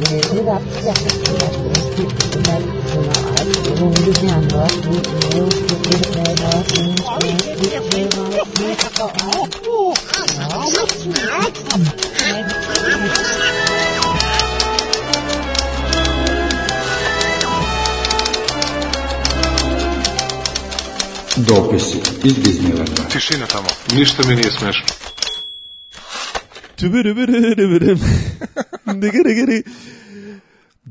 Дописи из Диснейленда. Тишина там. Нищо ми не е смешно.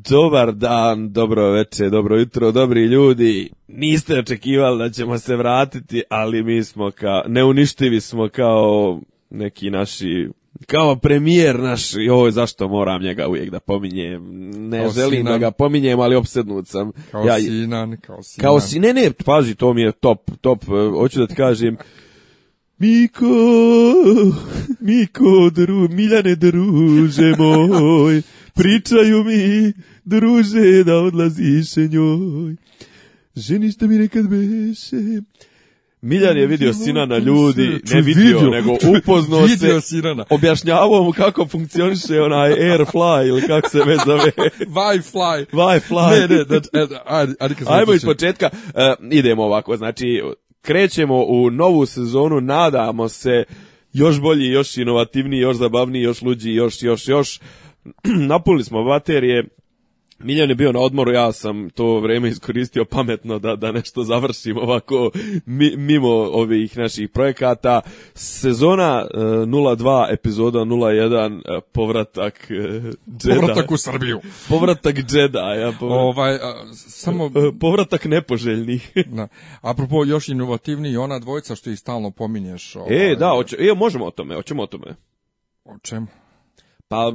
Dobar dan, dobro veče, dobro jutro, dobri ljudi. Niste očekivali da ćemo se vratiti, ali mi smo kao, neuništivi smo kao neki naši kao premijer naš, joj, zašto moram njega uvijek da pominjem, ne kao želim da sinan. da ga pominjem, ali opsednut sam. Kao ja, sinan, kao sinan. Kao si, ne, ne, pazi, to mi je top, top, e, hoću da ti kažem, Miko, Miko, dru, Miljane druže moj, Pričaju mi, druže, da odlaziš njoj. Ženi što mi nekad beše, Miljan je vidio Sinana ljudi, ne vidio, nego upoznao se, objašnjavao mu kako funkcioniše onaj Airfly ili kako se već zove. Wi-Fly. Wi-Fly. Ne, ne, znači, e, da, ajde, ajde, Ajmo iz početka, uh, idemo ovako, znači, krećemo u novu sezonu, nadamo se, još bolji, još inovativniji, još zabavniji, još luđi, još, još, još. napunili smo baterije, Miljan je bio na odmoru, ja sam to vreme iskoristio pametno da, da nešto završim ovako mi, mimo ovih naših projekata. Sezona e, 02, epizoda 01, e, povratak e, Jedi. Povratak u Srbiju. Povratak Jedi. Ja, povratak, ovaj, a, samo... E, povratak nepoželjnih. da. Apropo, još inovativniji, ona dvojica što ih stalno pominješ. E, ovaj... E, da, oće, e, možemo o tome, hoćemo o tome. O čemu? Pa,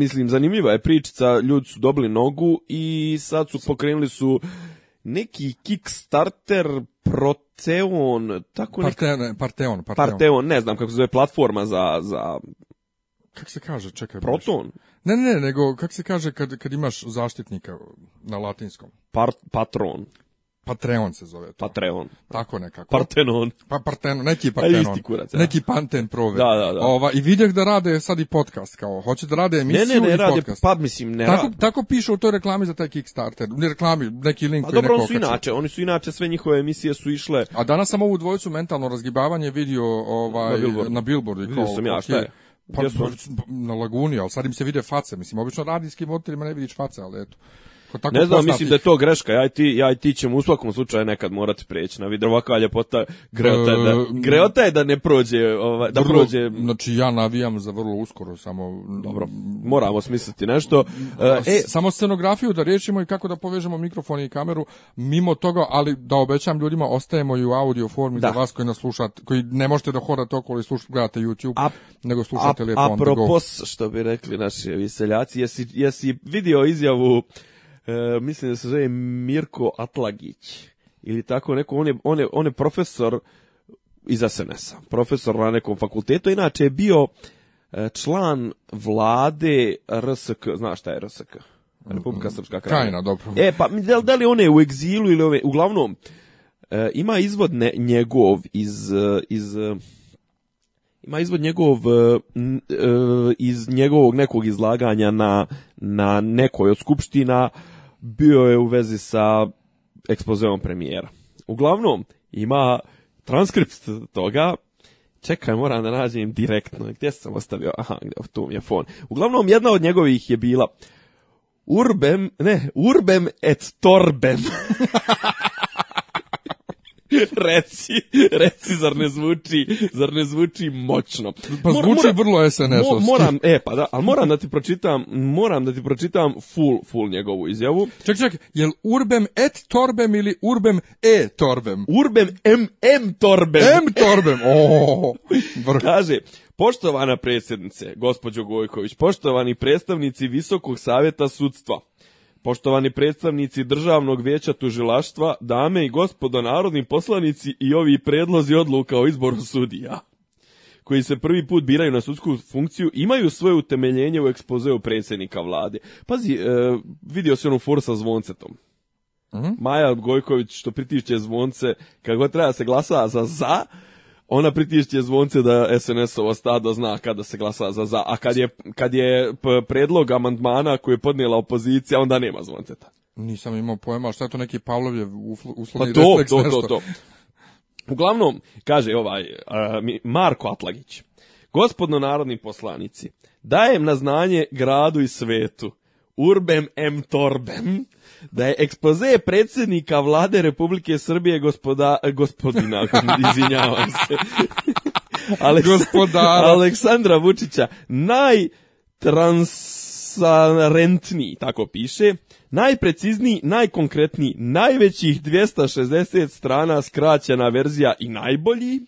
mislim, zanimljiva je pričica, ljudi su dobili nogu i sad su pokrenuli su neki Kickstarter Proteon, tako neki... Parteon, Parteon, Parteon. ne znam kako se zove, platforma za... za... Kako se kaže, čekaj. Proton? Ne, ne, nego, kako se kaže kad, kad imaš zaštitnika na latinskom? Part, patron. Patreon se zove to. Patreon. Tako nekako. Partenon. Pa Partenon, neki Partenon. isti kurac, ja. Da. Neki Panten Prove. Da, da, da. Ova, I vidjeh da rade sad i podcast kao. Hoće da rade emisiju ne, ne, ne, i rade, podcast. Pa mislim, ne tako, rade. tako piše u toj reklami za taj Kickstarter. Ne reklami, neki link. A dobro, oni su inače. Oni su inače, sve njihove emisije su išle. A danas sam ovu dvojicu mentalno razgibavanje vidio ovaj, na Billboardu. Na Billboardu. Vidio kao, sam ja, šta je? Pa, na Laguni, ali sad im se vide face. Mislim, obično radijskim motorima ne vidiš face, ali eto. Pa tako ne znam, mislim da je to greška. Ja i ti, ja i ti ćemo u svakom slučaju nekad morati preći na vid. Ovakva ljepota greota je da, e, greota je da ne prođe, ovaj, da vrlo, prođe. Znači ja navijam za vrlo uskoro, samo... Dobro, moramo smisliti nešto. E, e, samo scenografiju da riješimo i kako da povežemo mikrofon i kameru mimo toga, ali da obećam ljudima, ostajemo i u audio formi da. za vas koji nas slušate, koji ne možete da hodate okolo i slušate, gledate YouTube, a, nego slušate a, a, Apropos, što bi rekli naši veseljaci, jesi, jesi vidio izjavu e, mislim da se zove Mirko Atlagić ili tako neko, on je, on je, on je profesor iz SNS-a, profesor na nekom fakultetu, inače je bio e, član vlade RSK, znaš šta je RSK? Republika Srpska krajina. Krajina, dobro. E, pa da, da li on je u egzilu ili ove, uglavnom, e, ima izvod ne, njegov iz, e, iz e, ima izvod njegov e, iz njegovog nekog izlaganja na, na nekoj od skupština, bio je u vezi sa ekspozeom premijera. Uglavnom, ima transkript toga, čekaj, moram da nađem direktno, gdje sam ostavio, aha, tu mi je fon. Uglavnom, jedna od njegovih je bila, Urbem, ne, urbem et torbem. reci, reci, zar ne zvuči, zar ne zvuči moćno? Pa zvuči mora, vrlo SNS-ovski. moram, e, pa da, ali moram da ti pročitam, moram da ti pročitam full, full njegovu izjavu. Ček, ček, jel urbem et torbem ili urbem e torbem? Urbem em, em torbem. M torbem, ooo. Kaže, poštovana predsjednice, gospođo Gojković, poštovani predstavnici Visokog savjeta sudstva, Poštovani predstavnici Državnog vijeća tužilaštva, dame i gospodo narodni poslanici i ovi predlozi odluka o izboru sudija koji se prvi put biraju na sudsku funkciju imaju svoje utemeljenje u ekspozeu predsjednika vlade. Pazi, e, vidio se onu for sa zvoncetom. Mm -hmm. Maja Gojković što pritišće zvonce, kako treba se glasa za za, ona pritišće zvonce da SNS-ova stado zna kada se glasa za za, a kad je, kad je predlog amandmana koji je podnijela opozicija, onda nema zvonceta. Nisam imao pojma, šta je to neki Pavlovjev uslovni pa to, refleks, to, to, to. Uglavnom, kaže ovaj uh, Marko Atlagić, gospodno narodni poslanici, dajem na znanje gradu i svetu, urbem em torbem, da je ekspoze predsjednika vlade Republike Srbije gospoda, gospodina, izvinjavam se, Aleks, Gospodara. Aleksandra Vučića najtransparentniji, tako piše, najprecizniji, najkonkretniji, najvećih 260 strana skraćena verzija i najbolji,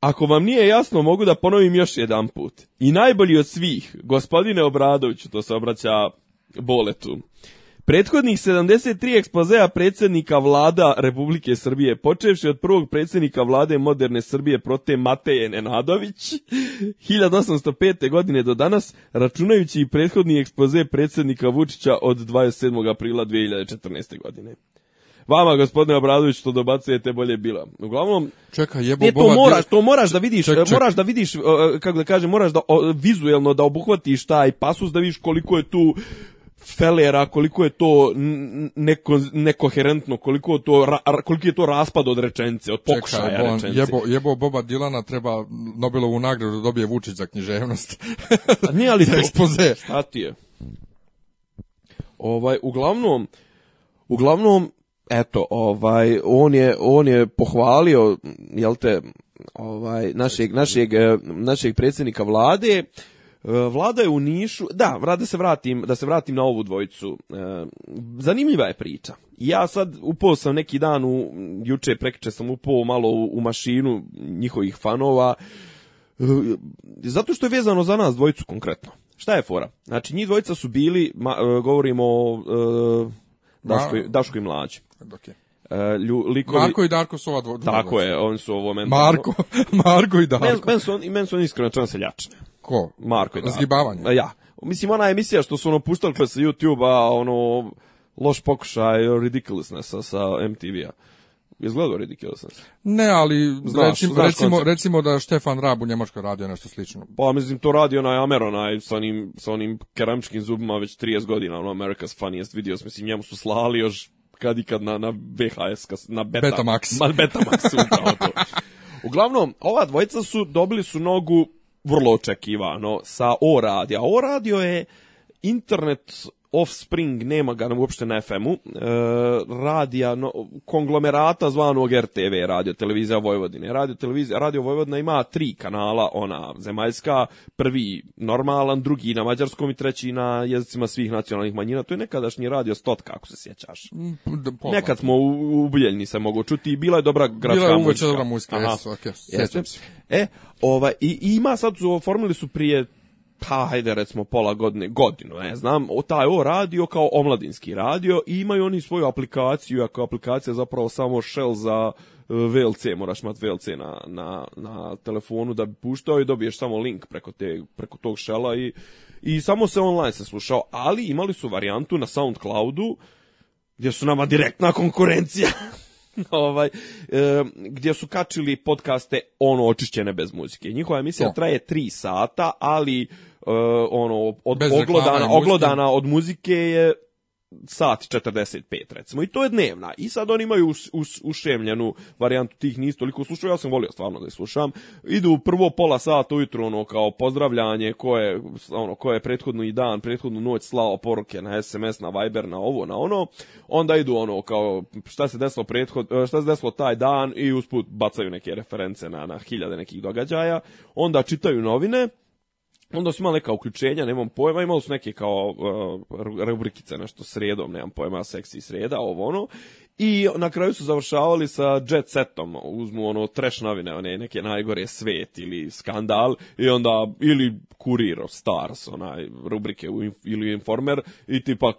ako vam nije jasno, mogu da ponovim još jedan put. I najbolji od svih, gospodine Obradoviću, to se obraća boletu. Prethodnih 73 ekspozea predsednika vlada Republike Srbije, počevši od prvog predsednika vlade moderne Srbije prote Mateje Nenadović, 1805. godine do danas, računajući i prethodni ekspoze predsednika Vučića od 27. aprila 2014. godine. Vama, gospodine Obradović, što dobacujete bolje bila. Uglavnom, Čeka, jebo ne, to boba, moraš, to moraš da vidiš, ček, ček. moraš da vidiš, kako da kažem, moraš da o, vizuelno da obuhvatiš taj pasus da vidiš koliko je tu felera, koliko je to neko, nekoherentno, koliko, to, ra, koliko je to raspad od rečence, od pokušaja Čekaj, bon, rečence. Jebo, jebo Boba Dilana treba Nobelovu nagradu da dobije Vučić za književnost. A nije ali to, ekspoze. Šta ti je? Ovaj, uglavnom, uglavnom, eto, ovaj, on je, on je pohvalio, jel te, ovaj, našeg, našeg, našeg predsjednika vlade, E, Vlada je u Nišu, da, da se vratim, da se vratim na ovu dvojicu. E, zanimljiva je priča. Ja sad upao sam neki dan u juče prekiče sam upao malo u, u mašinu njihovih fanova. E, zato što je vezano za nas dvojicu konkretno. Šta je fora? Znači njih dvojica su bili, ma, govorimo o da. Daško, Daško i Mlađi. Okay. Uh, lju, likovi... Marko i Darko su ova dva. Tako je, oni su ovo mentalno... Marko, Marko i Darko. Men, men, su, on, men su oni iskreno čanseljače. Ko? Marko i Darko. Zgibavanje. E, ja. Mislim, ona emisija što su ono puštali sa YouTube-a, ono, loš pokušaj, ridiculousness sa, sa MTV-a. Je Ridiculousness? Ne, ali znaš, recimo, znaš recimo, recimo, da Štefan Rab u Njemačkoj radio nešto slično. Pa mislim, to radi onaj Amer, onaj sa onim, sa onim keramičkim zubima već 30 godina, ono America's Funniest Videos, mislim, njemu su slali još kad i na, na VHS, na Beta, Betamax. Ma, Betamax, su to. Uglavnom, ova dvojica su dobili su nogu vrlo očekivano sa O radio. O radio je internet Offspring, nema ga uopšte na FM-u, e, radija, no, konglomerata zvanog RTV, radio televizija Vojvodine. Radio, televizija, radio Vojvodina ima tri kanala, ona zemaljska, prvi normalan, drugi na mađarskom i treći na jezicima svih nacionalnih manjina. To je nekadašnji radio Stotka, ako se sjećaš. Mm, da, Pola. Nekad smo u, u se mogu čuti i bila je dobra gradska bila je muzika. dobra muzika, jesu, okay. Jeste. E, ova, i, i ima sad, su, oformili su prije pa hajde recimo pola godine, godinu, ne znam, o taj o radio kao omladinski radio i imaju oni svoju aplikaciju, ako aplikacija zapravo samo shell za e, VLC, moraš imati VLC na, na, na telefonu da bi puštao i dobiješ samo link preko, te, preko tog shella i, i samo se online se slušao, ali imali su varijantu na SoundCloudu gdje su nama direktna konkurencija. ovaj, e, gdje su kačili podcaste ono očišćene bez muzike. Njihova emisija no. traje tri sata, ali Eh, ono od oglodana, oglodana od muzike je sat 45 recimo i to je dnevna i sad oni imaju us, us, ušemljenu varijantu tih nisu toliko slušao ja sam volio stvarno da je slušam idu prvo pola sata ujutro ono kao pozdravljanje ko je ono ko je i dan prethodnu noć slao poruke na SMS na Viber na ovo na ono onda idu ono kao šta se desilo prethod eh, šta se desilo taj dan i usput bacaju neke reference na na hiljade nekih događaja onda čitaju novine onda su imali kao uključenja, nemam pojma, imali su neke kao uh, rubrikice, nešto sredom, nemam pojma, seksi sreda, ovo ono. I na kraju su završavali sa jet setom, uzmu ono trash novine, one neke najgore svet ili skandal i onda ili kurir, stars, onaj rubrike ili informer i tipa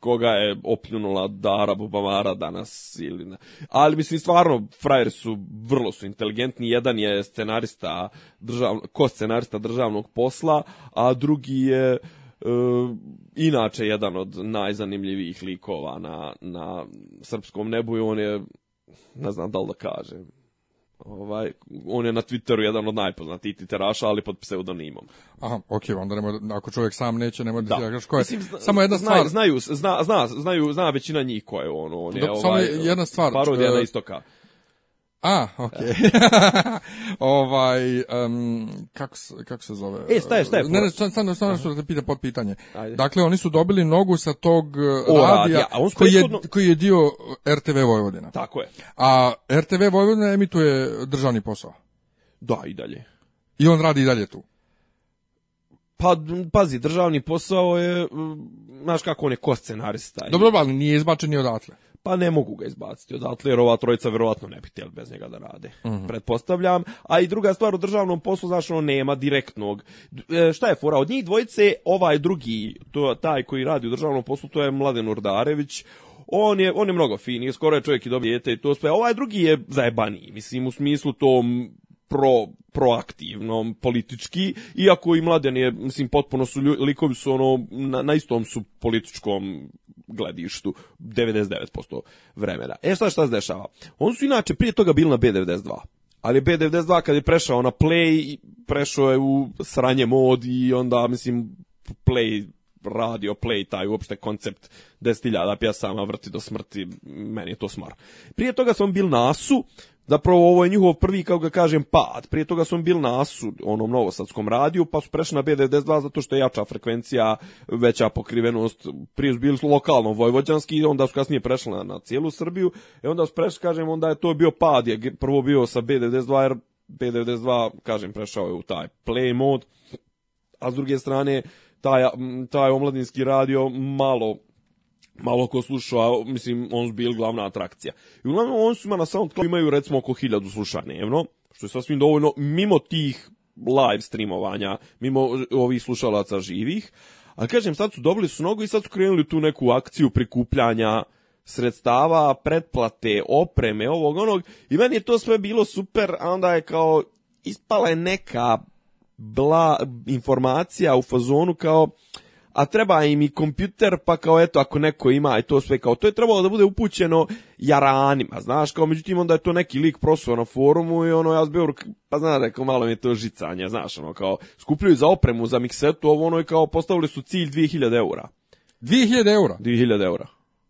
koga je opljunula Dara Bubamara danas ili ne. Ali mislim stvarno frajeri su vrlo su inteligentni, jedan je scenarista državno, ko scenarista državnog posla, a drugi je e, inače jedan od najzanimljivijih likova na, na srpskom nebu i on je ne znam da li da kažem Ovaj, on je na Twitteru jedan od najpoznatijih Twitteraša, ali pod pseudonimom. Aha, okej, okay, onda nemoj, ako čovjek sam neće, nemoj da, da ko je. Mislim, zna, samo jedna stvar. Znaju, zna, zna, znaju, zna većina njih ko je on. on je, Dok, ovaj, samo jedna stvar. Parodija e, na istoka. A, okej. Okay. ovaj, um, kako, kako se zove? E, šta je, šta je? Ne, ne, sam, sam, što da te pita pod pitanje. Ajde. Dakle, oni su dobili nogu sa tog e, o, radija, a on koji, je, koji je dio RTV Vojvodina. Tako je. A RTV Vojvodina emituje državni posao. Da, i dalje. I on radi i dalje tu. Pa, pazi, državni posao je, znaš kako on je ko scenarista. Dobro, ali nije izbačen ni odatle pa ne mogu ga izbaciti odatle, jer ova trojica verovatno ne bi htjeli bez njega da rade. Mm -hmm. Pretpostavljam. A i druga stvar, u državnom poslu, znaš, ono nema direktnog. E, šta je fora? Od njih dvojice, ovaj drugi, to, taj koji radi u državnom poslu, to je Mladen Urdarević, on je, on je mnogo fin, skoro je čovjek i dobije i to sve. Ovaj drugi je zajebaniji, mislim, u smislu tom pro proaktivno politički iako i mladen je mislim potpuno su likovi su ono na, na istom su političkom gledištu 99% vremena. E šta šta se dešava? On su inače prije toga bili na B92. Ali B92 kad je prešao na Play, prešao je u sranje mod i onda, mislim, Play radio play taj uopšte koncept 10.000 pjesama vrti do smrti, meni je to smar. Prije toga smo bili na Asu, Zapravo ovo je njihov prvi, kako ga kažem, pad. Prije toga su bili na ASU, onom novosadskom radiju, pa su prešli na B92 zato što je jača frekvencija, veća pokrivenost. Prije su bili lokalno vojvođanski, onda su kasnije prešli na, na cijelu Srbiju. I e onda su prešli, kažem, onda je to bio pad. Je prvo bio sa B92, jer B92, kažem, prešao je u taj play mod. A s druge strane, taj, taj omladinski radio malo malo ko slušao, a mislim, on su bili glavna atrakcija. I uglavnom, on su ima na SoundCloud imaju recimo oko hiljadu slušanja što je sasvim dovoljno mimo tih live streamovanja, mimo ovih slušalaca živih. A kažem, sad su dobili su nogu i sad su krenuli tu neku akciju prikupljanja sredstava, pretplate, opreme, ovog onog. I meni je to sve bilo super, a onda je kao ispala je neka bla informacija u fazonu kao a treba im i kompjuter, pa kao eto, ako neko ima i to sve kao, to je trebalo da bude upućeno jaranima, znaš, kao međutim onda je to neki lik prosuo na forumu i ono, ja zbio, pa znaš, rekao, malo mi je to žicanje, znaš, ono, kao, skupljaju za opremu, za miksetu, ovo ono i kao, postavili su cilj 2000 eura. 2000 eura? 2000 eura.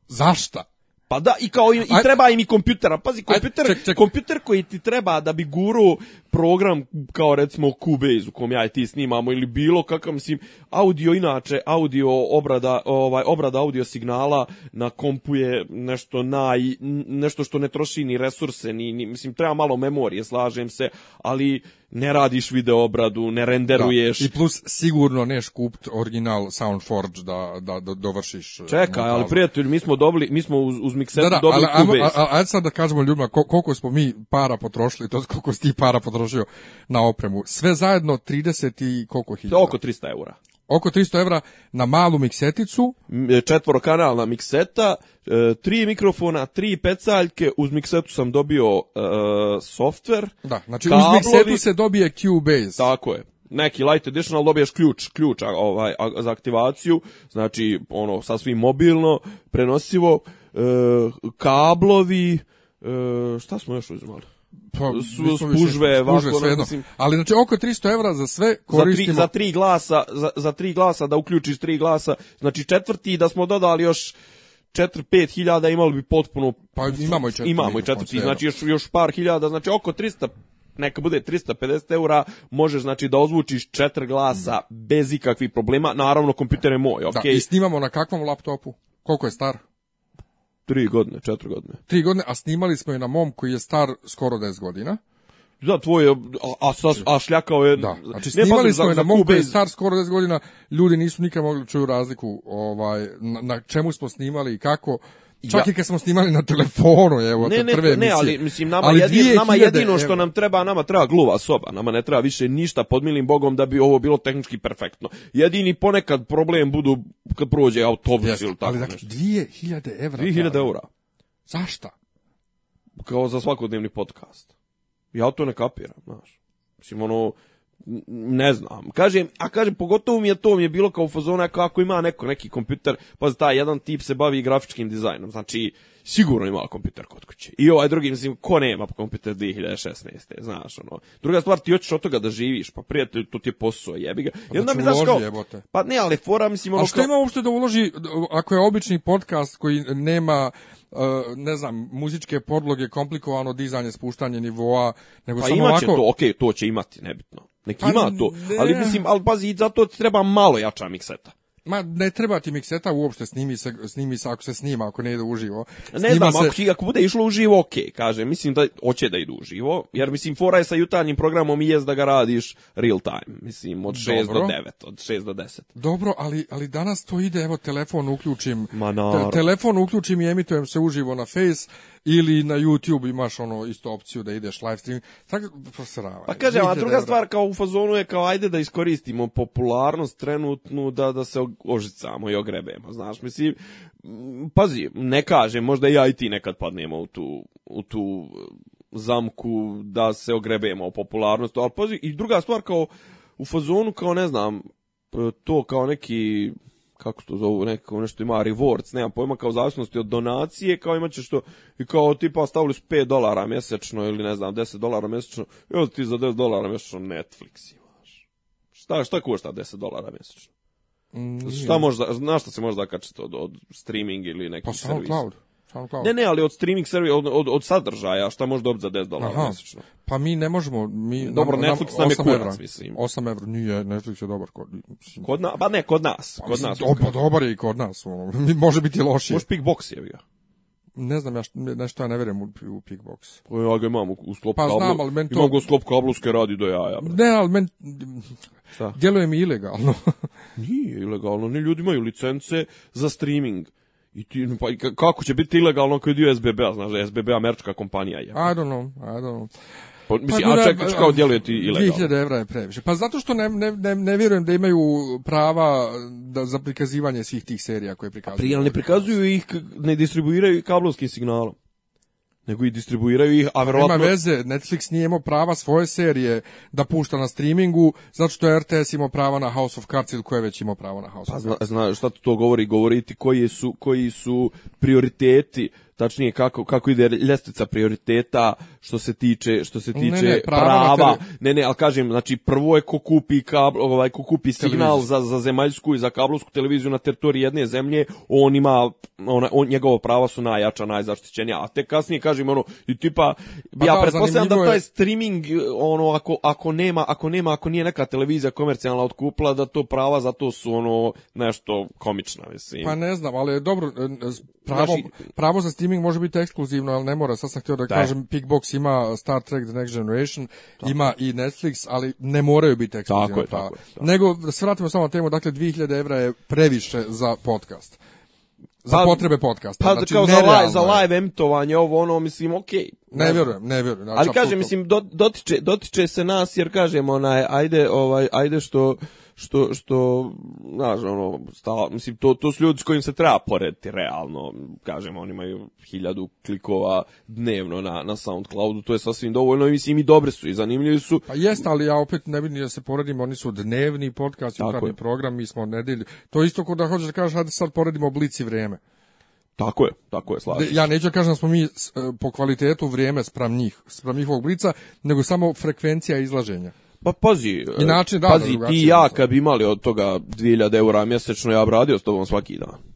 Zašta? Pa da, i kao i, i treba im i kompjutera. Pazi, kompjuter, Ajde, ček, ček. kompjuter koji ti treba da bi guru program kao recimo Cubase u kom ja i ti snimamo ili bilo kakav mislim audio inače audio obrada ovaj obrada audio signala na kompu je nešto naj nešto što ne troši ni resurse ni, ni mislim treba malo memorije slažem se ali ne radiš video obradu, ne renderuješ. Da. I plus sigurno neš kupt original Soundforge da, da, da dovršiš. E, Čekaj, ali prijatelj, mi smo dobili, mi smo uz, uz miksetu da, da, dobili ali, Cubase. Ali, ali, ali sad da kažemo ljudima koliko smo mi para potrošili, to koliko si ti para potrošili potrošio na opremu. Sve zajedno 30 i koliko hiljada? Oko 300 eura oko 300 evra na malu mikseticu. E, četvorokanalna mikseta, e, tri mikrofona, tri pecaljke, uz miksetu sam dobio uh, e, software. Da, znači kablovi, uz miksetu se dobije Cubase. Tako je. Neki light edition, ali dobiješ ključ, ključ ovaj, za aktivaciju, znači ono, sasvim mobilno, prenosivo, uh, kablovi, uh, šta smo još uzimali? pa, su, spužve, spužve sve jedno. Mislim, ali znači oko 300 evra za sve koristimo. Za tri, za tri glasa, za, za tri glasa da uključiš tri glasa, znači četvrti da smo dodali još 4-5 hiljada imali bi potpuno... Pa imamo i četvrti. Imamo i četvrti, znači još, još par hiljada, znači oko 300 neka bude 350 eura, možeš znači da ozvučiš četiri glasa mm. bez ikakvih problema, naravno kompjuter je moj, Okay. Da, i snimamo na kakvom laptopu? Koliko je star? 3 godine, 4 godine. 3 godine, a snimali smo je na mom koji je star skoro 10 godina. Da, tvoj je, a, a, a šljakao je... Da, znači snimali ne, smo je na mom koji je star skoro 10 godina, ljudi nisu nikad mogli da čuju razliku ovaj, na, na čemu smo snimali i kako Čak ja. i kad smo snimali na telefonu, evo, ne, ne, prve ne, emisije. ali mislim, nama, ali jedin, nama jedino što nam treba, nama treba gluva soba, nama ne treba više ništa pod milim bogom da bi ovo bilo tehnički perfektno. Jedini ponekad problem budu kad prođe autobus Jeste, ili tako ali, dakle, nešto. Ali dakle, 2000 evra. 2000 eura. Zašta? Kao za svakodnevni podcast. Ja to ne kapiram, znaš. Mislim, ono, ne znam. Kažem, a kažem, pogotovo mi je to mi je bilo kao u fazona kako ima neko neki kompjuter, pa taj jedan tip se bavi grafičkim dizajnom. Znači, sigurno ima kompjuter kod kuće. I ovaj drugi, mislim, ko nema kompjuter 2016. Znaš, ono. Druga stvar, ti hoćeš od toga da živiš, pa prijatelj, to ti je posao, jebi ga. Pa I da mi, znaš, kao, jebote. pa ne, ali fora, mislim, ono... A što kao... ima uopšte da uloži, ako je obični podcast koji nema e, ne znam, muzičke podloge, komplikovano dizanje, spuštanje nivoa, nego pa samo ovako... Pa imaće to, okej, okay, to će imati, nebitno. Nek pa ima to, ne. ali mislim, ali pazi, zato ti treba malo jača mikseta. Ma ne treba ti mikseta uopšte, snimi se, snimi se ako se snima, ako ne ide uživo. Snima ne znam, se... ako, ti, ako bude išlo uživo, okej, okay, kaže, mislim da hoće da idu uživo, jer mislim, fora je sa jutarnjim programom i jest da ga radiš real time, mislim, od 6 do 9, od 6 do 10. Dobro, ali, ali danas to ide, evo, telefon uključim, Ma, telefon uključim i emitujem se uživo na face, ili na YouTube imaš ono isto opciju da ideš live stream. Tako prosrava. Pa, pa kažem, a da druga da. stvar kao u fazonu je kao ajde da iskoristimo popularnost trenutnu da da se ožicamo i ogrebemo. Znaš, mislim, pazi, ne kažem, možda ja i ti nekad padnemo u tu, u tu e, zamku da se ogrebemo o popularnost, ali pazi, i druga stvar kao u fazonu kao ne znam, e, to kao neki kako se to zovu, nekako nešto ima rewards, nema pojma, kao zavisnosti od donacije, kao imat ćeš to, i kao tipa stavili su 5 dolara mjesečno ili ne znam, 10 dolara mjesečno, i onda ti za 10 dolara mjesečno Netflix imaš. Šta, šta košta 10 dolara mjesečno? Mm, šta možda, na šta se možda kačiti od, od streaming ili neki pa, servis? Pa SoundCloud. Kao... Ne, ne, ali od streaming servisa, od, od, od sadržaja, šta može dobiti za 10 dolara mjesečno? Pa mi ne možemo, mi... Dobro, nam, Netflix nam, je kurac, mislim. 8 evra, nije, Netflix je dobar kod... Mislim. Kod na, pa ne, kod nas, pa, kod mislim, nas. Pa dobar je i kod nas, ono, može biti lošije. Može Pickbox je bio. Ne znam ja šta, nešto ja ne vjerujem u, u Pickbox. Pa ja ga imam u sklopu pa, znam, ali meni to... Imam ga u sklopu kablovske radi do jaja. Bre. Ne, ali men... Šta? Djeluje mi ilegalno. nije ilegalno, ni ljudi imaju licence za streaming. I ti, pa, kako će biti ilegalno kad je SBB-a, znaš da SBB američka kompanija je. I don't know, I don't know. Pa, pa mislim, pa, a čekaj, čekaj, kao djeluje ti ilegalno. 2000 evra je previše. Pa zato što ne, ne, ne, ne vjerujem da imaju prava da, za prikazivanje svih tih serija koje prikazuju. A prije, ali ne prikazuju ih, ne distribuiraju kablovskim signalom nego i distribuiraju ih, a verovatno... Nema veze, Netflix nije imao prava svoje serije da pušta na streamingu, zato što RTS imao prava na House of Cards ili ko već imao pravo na House pa, of Cards. Zna, zna, šta to govori? govoriti koji su, koji su prioriteti tačnije kako kako ide ljestvica prioriteta što se tiče što se tiče ne, ne, prava, prava. ne ne al kažem znači prvo je ko kupi kabl ovaj ko kupi signal za, za zemaljsku i za kablovsku televiziju na teritoriji jedne zemlje on ima ona on njegova prava su najjača najzaštićenija a te kasnije kažem ono i tipa pa ja da, pretpostavljam da taj streaming ono ako ako nema ako nema ako nije neka televizija komercijalna otkupla da to prava zato su ono nešto komično mislim pa ne znam ali dobro pravo Naši... pravo za streaming streaming može biti ekskluzivno, ali ne mora. Sad sam htio da, da. kažem, Pickbox ima Star Trek The Next Generation, tako. ima i Netflix, ali ne moraju biti ekskluzivno. Tako je, tako je, tako. Da. Nego, da svratimo samo na temu, dakle, 2000 evra je previše za podcast. Za pa, potrebe podcasta. Pa da znači, kao za live, za live emtovanje, ovo ono, mislim, okej. Okay. Ne vjerujem, ne vjerujem. Znači, ali kažem, mislim, dotiče, dotiče se nas, jer kažem, onaj, ajde, ovaj, ajde što što, što znaš, ono, stala, mislim, to, to su ljudi s kojim se treba porediti, realno, kažem, oni imaju 1000 klikova dnevno na, na Soundcloudu, to je sasvim dovoljno i mislim i dobre su i zanimljivi su. Pa jeste ali ja opet ne vidim da se poredimo, oni su dnevni podcast, jutarnji program, mi smo nedelju, to isto kod da hoćeš da kažeš, ajde sad poredimo oblici vreme. Tako je, tako je, slažem. Ja neću da kažem da smo mi e, po kvalitetu vreme spram njih, spram njihovog blica, nego samo frekvencija izlaženja. Pa pazi, Inače, da, pazi ti i ja kad bi imali od toga 2000 eura mjesečno, ja bi radio s tobom svaki dan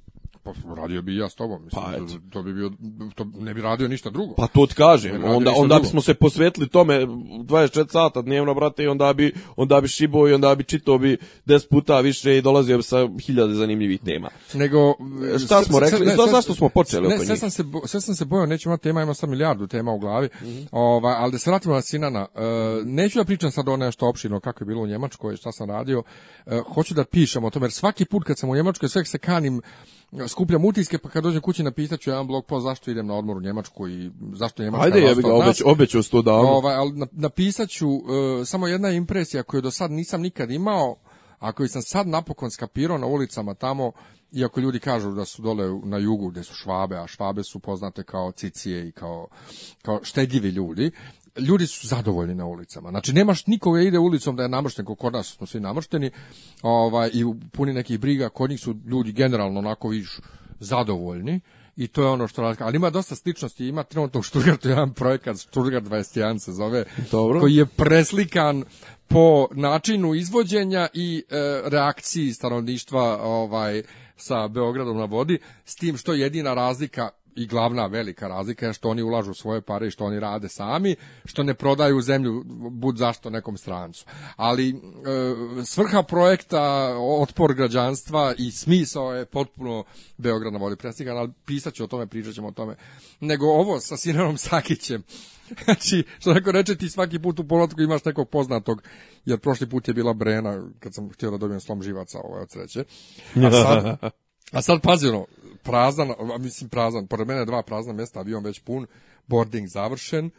pa radio bi ja s tobom, mislim, pa, to, to, bi bio, to ne bi radio ništa drugo. Pa to ti kažem, onda, onda bismo se posvetili tome 24 sata dnevno, brate, i onda bi, onda bi šibo i onda bi čitao bi 10 puta više i dolazio bi sa hiljade zanimljivih tema. Nego, e, šta smo rekli, ne, zašto smo počeli ne, oko njih? Sam se, sve sam se bojao, nećemo imati tema, imamo sad milijardu tema u glavi, mm -hmm. Ova, ali da se vratimo na Sinana, e, neću da pričam sad o nešto opšino kako je bilo u Njemačkoj, šta sam radio, e, hoću da pišem o tome, jer svaki put kad sam u Njemačkoj, sve se kanim skupljam utiske, pa kad dođem kući napisaću jedan blog post zašto idem na odmor u Njemačku i zašto Njemačka Ajde, je ga obeć, obećao sto davno. Ovaj, ali napisaću uh, e, samo jedna impresija koju do sad nisam nikad imao, a koju sam sad napokon skapirao na ulicama tamo, iako ljudi kažu da su dole na jugu gde su švabe, a švabe su poznate kao cicije i kao, kao štedljivi ljudi, ljudi su zadovoljni na ulicama. Znači nemaš nikoga da ide ulicom da je namršten kod nas smo svi namršteni, ovaj i puni nekih briga, kod njih su ljudi generalno onako viš zadovoljni i to je ono što razlika. Ali ima dosta sličnosti, ima trenutno u Šturgartu jedan projekat, Šturgart 21 se zove, Dobro. koji je preslikan po načinu izvođenja i e, reakciji stanovništva ovaj sa Beogradom na vodi, s tim što jedina razlika i glavna velika razlika je što oni ulažu svoje pare i što oni rade sami, što ne prodaju zemlju bud zašto nekom strancu. Ali e, svrha projekta, otpor građanstva i smisao je potpuno Beograd na voli predsjednika, ali pisaću o tome, pričat ćemo o tome. Nego ovo sa Sinanom Sakićem, Znači, što neko reče, ti svaki put u povratku imaš nekog poznatog, jer prošli put je bila Brena, kad sam htio da dobijem slom živaca ovaj, od sreće. A sad, A sad pazi ono, prazan, mislim prazan, pored mene dva prazna mjesta, avion već pun, boarding završen,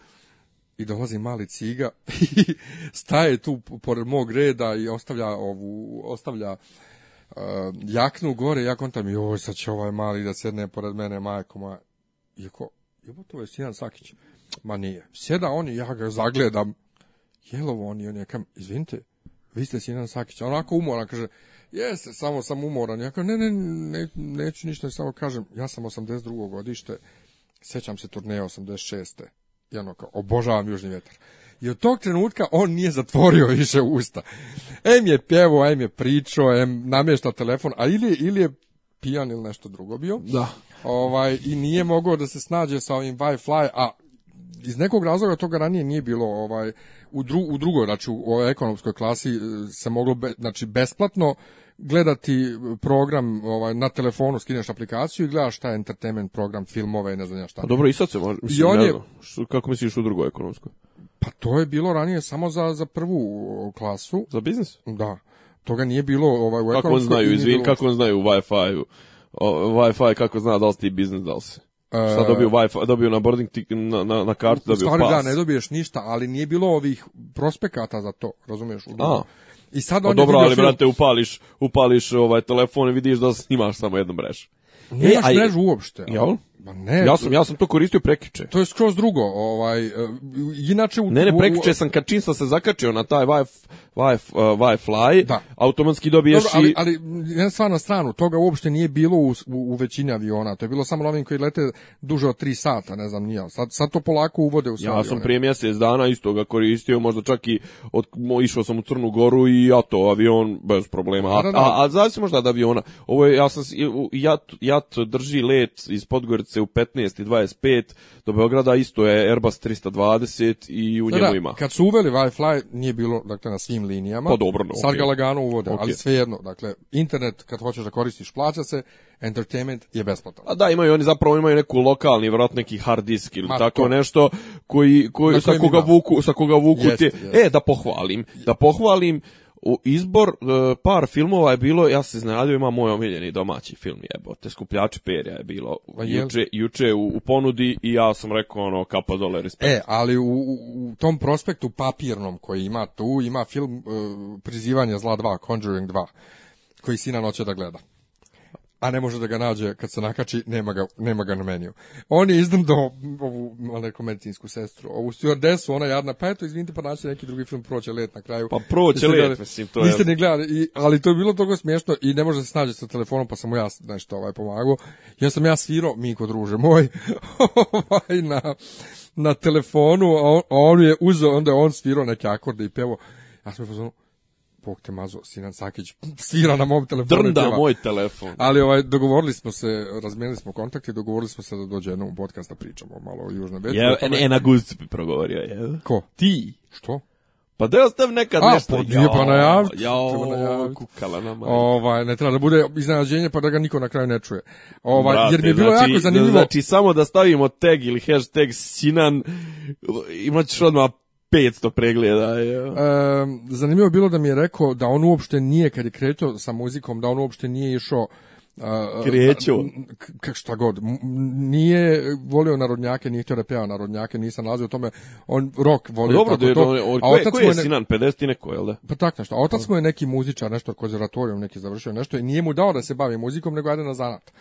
i dolazi mali ciga i staje tu pored mog reda i ostavlja ovu, ostavlja uh, jaknu gore ja kontam, joj, sad će ovaj mali da sedne pored mene, majko moja. Iako, jebo to je Sinan Sakić. Ma nije. Sjeda on i ja ga zagledam. Jelovo on i on je kam, izvinite, vi ste Sinan Sakić, onako umoran, kaže, jeste, samo sam umoran. Ja kažem, ne, ne, ne, neću ništa, samo kažem, ja sam 82. godište, sećam se turneja 86. I ono kao, obožavam južni vetar. I od tog trenutka on nije zatvorio više usta. Em je pjevao, em je pričao, em namješta telefon, a ili, ili je pijan ili nešto drugo bio. Da. Ovaj, I nije mogao da se snađe sa ovim Wi-Fi, a iz nekog razloga toga ranije nije bilo ovaj u, dru, u drugoj znači u ovoj ekonomskoj klasi e, se moglo be, znači besplatno gledati program ovaj na telefonu skineš aplikaciju i gledaš taj entertainment program filmove i ne znam ja šta. A pa dobro i sad se može. mislim, I on je, što, kako misliš u drugoj ekonomskoj? Pa to je bilo ranije samo za za prvu klasu. Za biznis? Da. Toga nije bilo ovaj u kako ekonomskoj. Kako on znaju, izvin, kako on znaju u Wi-Fi-u? Wi-Fi kako zna da li ti biznis, da li si? Šta e, dobio Wi-Fi, dobio na boarding tik, na, na, na kartu, dobio stvari, da, pas. da, ne dobiješ ništa, ali nije bilo ovih prospekata za to, razumiješ? A. I sad pa on je dobro, ali brate, upališ, upališ ovaj telefon i vidiš da snimaš samo jednu mrežu. Nemaš e, mrežu uopšte. Jel? Ma ne. Ja sam ja sam to koristio prekiče. To je skroz drugo, ovaj e, inače u Ne, ne, prekiče sam kad čim sam se zakačio na taj Wi-Fi Wi-Fi e, da. automatski dobiješ Dobro, ali, i ali mm, jedna stvar na stranu, toga uopšte nije bilo u, u, većini aviona. To je bilo samo na ovim koji lete duže od 3 sata, ne znam, nije. Sad sad to polako uvode u sve. Ja avione. sam prije mjesec dana isto ga koristio, možda čak i od, išao sam u Crnu Goru i ja to avion bez problema. A, a, da, da, da. a, a zavisi možda od aviona. Ovo je, ja sam ja, ja drži let iz Podgorice utakmice u 15 i 25 do Beograda, isto je Airbus 320 i u da, da, njemu da, ima. Kad su uveli Wi-Fi nije bilo dakle, na svim linijama, pa dobro, no, sad okay. ga lagano uvode, okay. ali svejedno, dakle, internet kad hoćeš da koristiš plaća se, entertainment je besplatan. A da, imaju oni zapravo imaju neku lokalni, vjerojatno neki hard disk ili Ma, tako to. nešto koji, koji sa koga, vuku, sa koga vuku Jeste, te... Yes. E, da pohvalim, da pohvalim u izbor e, par filmova je bilo, ja se znadio, ima moj omiljeni domaći film jebote, Skupljači perja je bilo juče, juče u, u, ponudi i ja sam rekao ono kapa dole respekt. E, ali u, u, tom prospektu papirnom koji ima tu, ima film uh, Prizivanje zla 2, Conjuring 2, koji sina noće da gleda a ne može da ga nađe kad se nakači, nema ga, nema ga na meniju. On je do ovu neko medicinsku sestru, ovu stewardessu, ona jadna, pa eto, izvinite, pa naći neki drugi film, proće let na kraju. Pa proće da let, gledali, mislim, to je. Niste ni gledali, i, ali to je bilo toliko smiješno i ne može da se snađe sa telefonom, pa sam mu ja nešto ovaj pomagao. Ja sam ja svirao, Miko druže moj, ovaj, na, na telefonu, a on, on je uzeo, onda je on svirao neke akorde i pevo. Ja sam je Bog te mazo, Sinan Sakić svira na mom telefonu. Drnda tjela. moj telefon. Ali ovaj, dogovorili smo se, razmijenili smo kontakte, dogovorili smo se da dođe jednom u podcast da pričamo malo o Južnoj Betu. Ja, tome... en, en Agust bi progovorio, je. Ko? Ti. Što? Pa da ostav nekad A, nešto. A, pa nije pa najaviti. Jao, kukala nam. Ovaj, ne treba da bude iznenađenje pa da ga niko na kraju ne čuje. Ovaj, Brate, jer mi je bilo znači, jako zanimljivo. Znači, samo da stavimo tag ili hashtag Sinan, imat ćeš odmah 500 pregleda. Je. E, zanimljivo je bilo da mi je rekao da on uopšte nije, kad je kretio sa muzikom, da on uopšte nije išao kreću. Kak šta god. Nije volio narodnjake, nije htio da peva narodnjake, nisam nalazio u tome. On rok volio Dobro, tako da, to. Da on, a otac ko je, je ne... Sinan 50 i neko, jel da? Pa tako nešto. A otac mu je neki muzičar, nešto konzervatorijom neki završio nešto i nije mu dao da se bavi muzikom, nego ajde na zanat.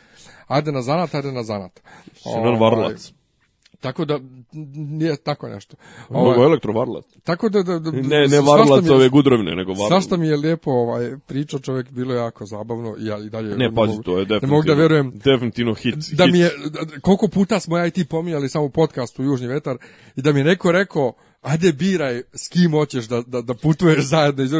Ajde na zanat, ajde na zanat. Sinan ovaj, Varlac. Tako da nije tako nešto. Ovo je elektrovarlac. Tako da, da, da ne ne varlac ove gudrovne, nego varlac. Svašta mi je lijepo ovaj priča čovjek bilo je jako zabavno i ja i dalje Ne, pazi, to je definitivno. Ne mogu da verujem. Definitivno hit. Da hit. mi je da, da, koliko puta smo ja i ti pominjali samo podcast u Južni vetar i da mi je neko rekao ajde biraj s kim hoćeš da da, da putuješ zajedno iz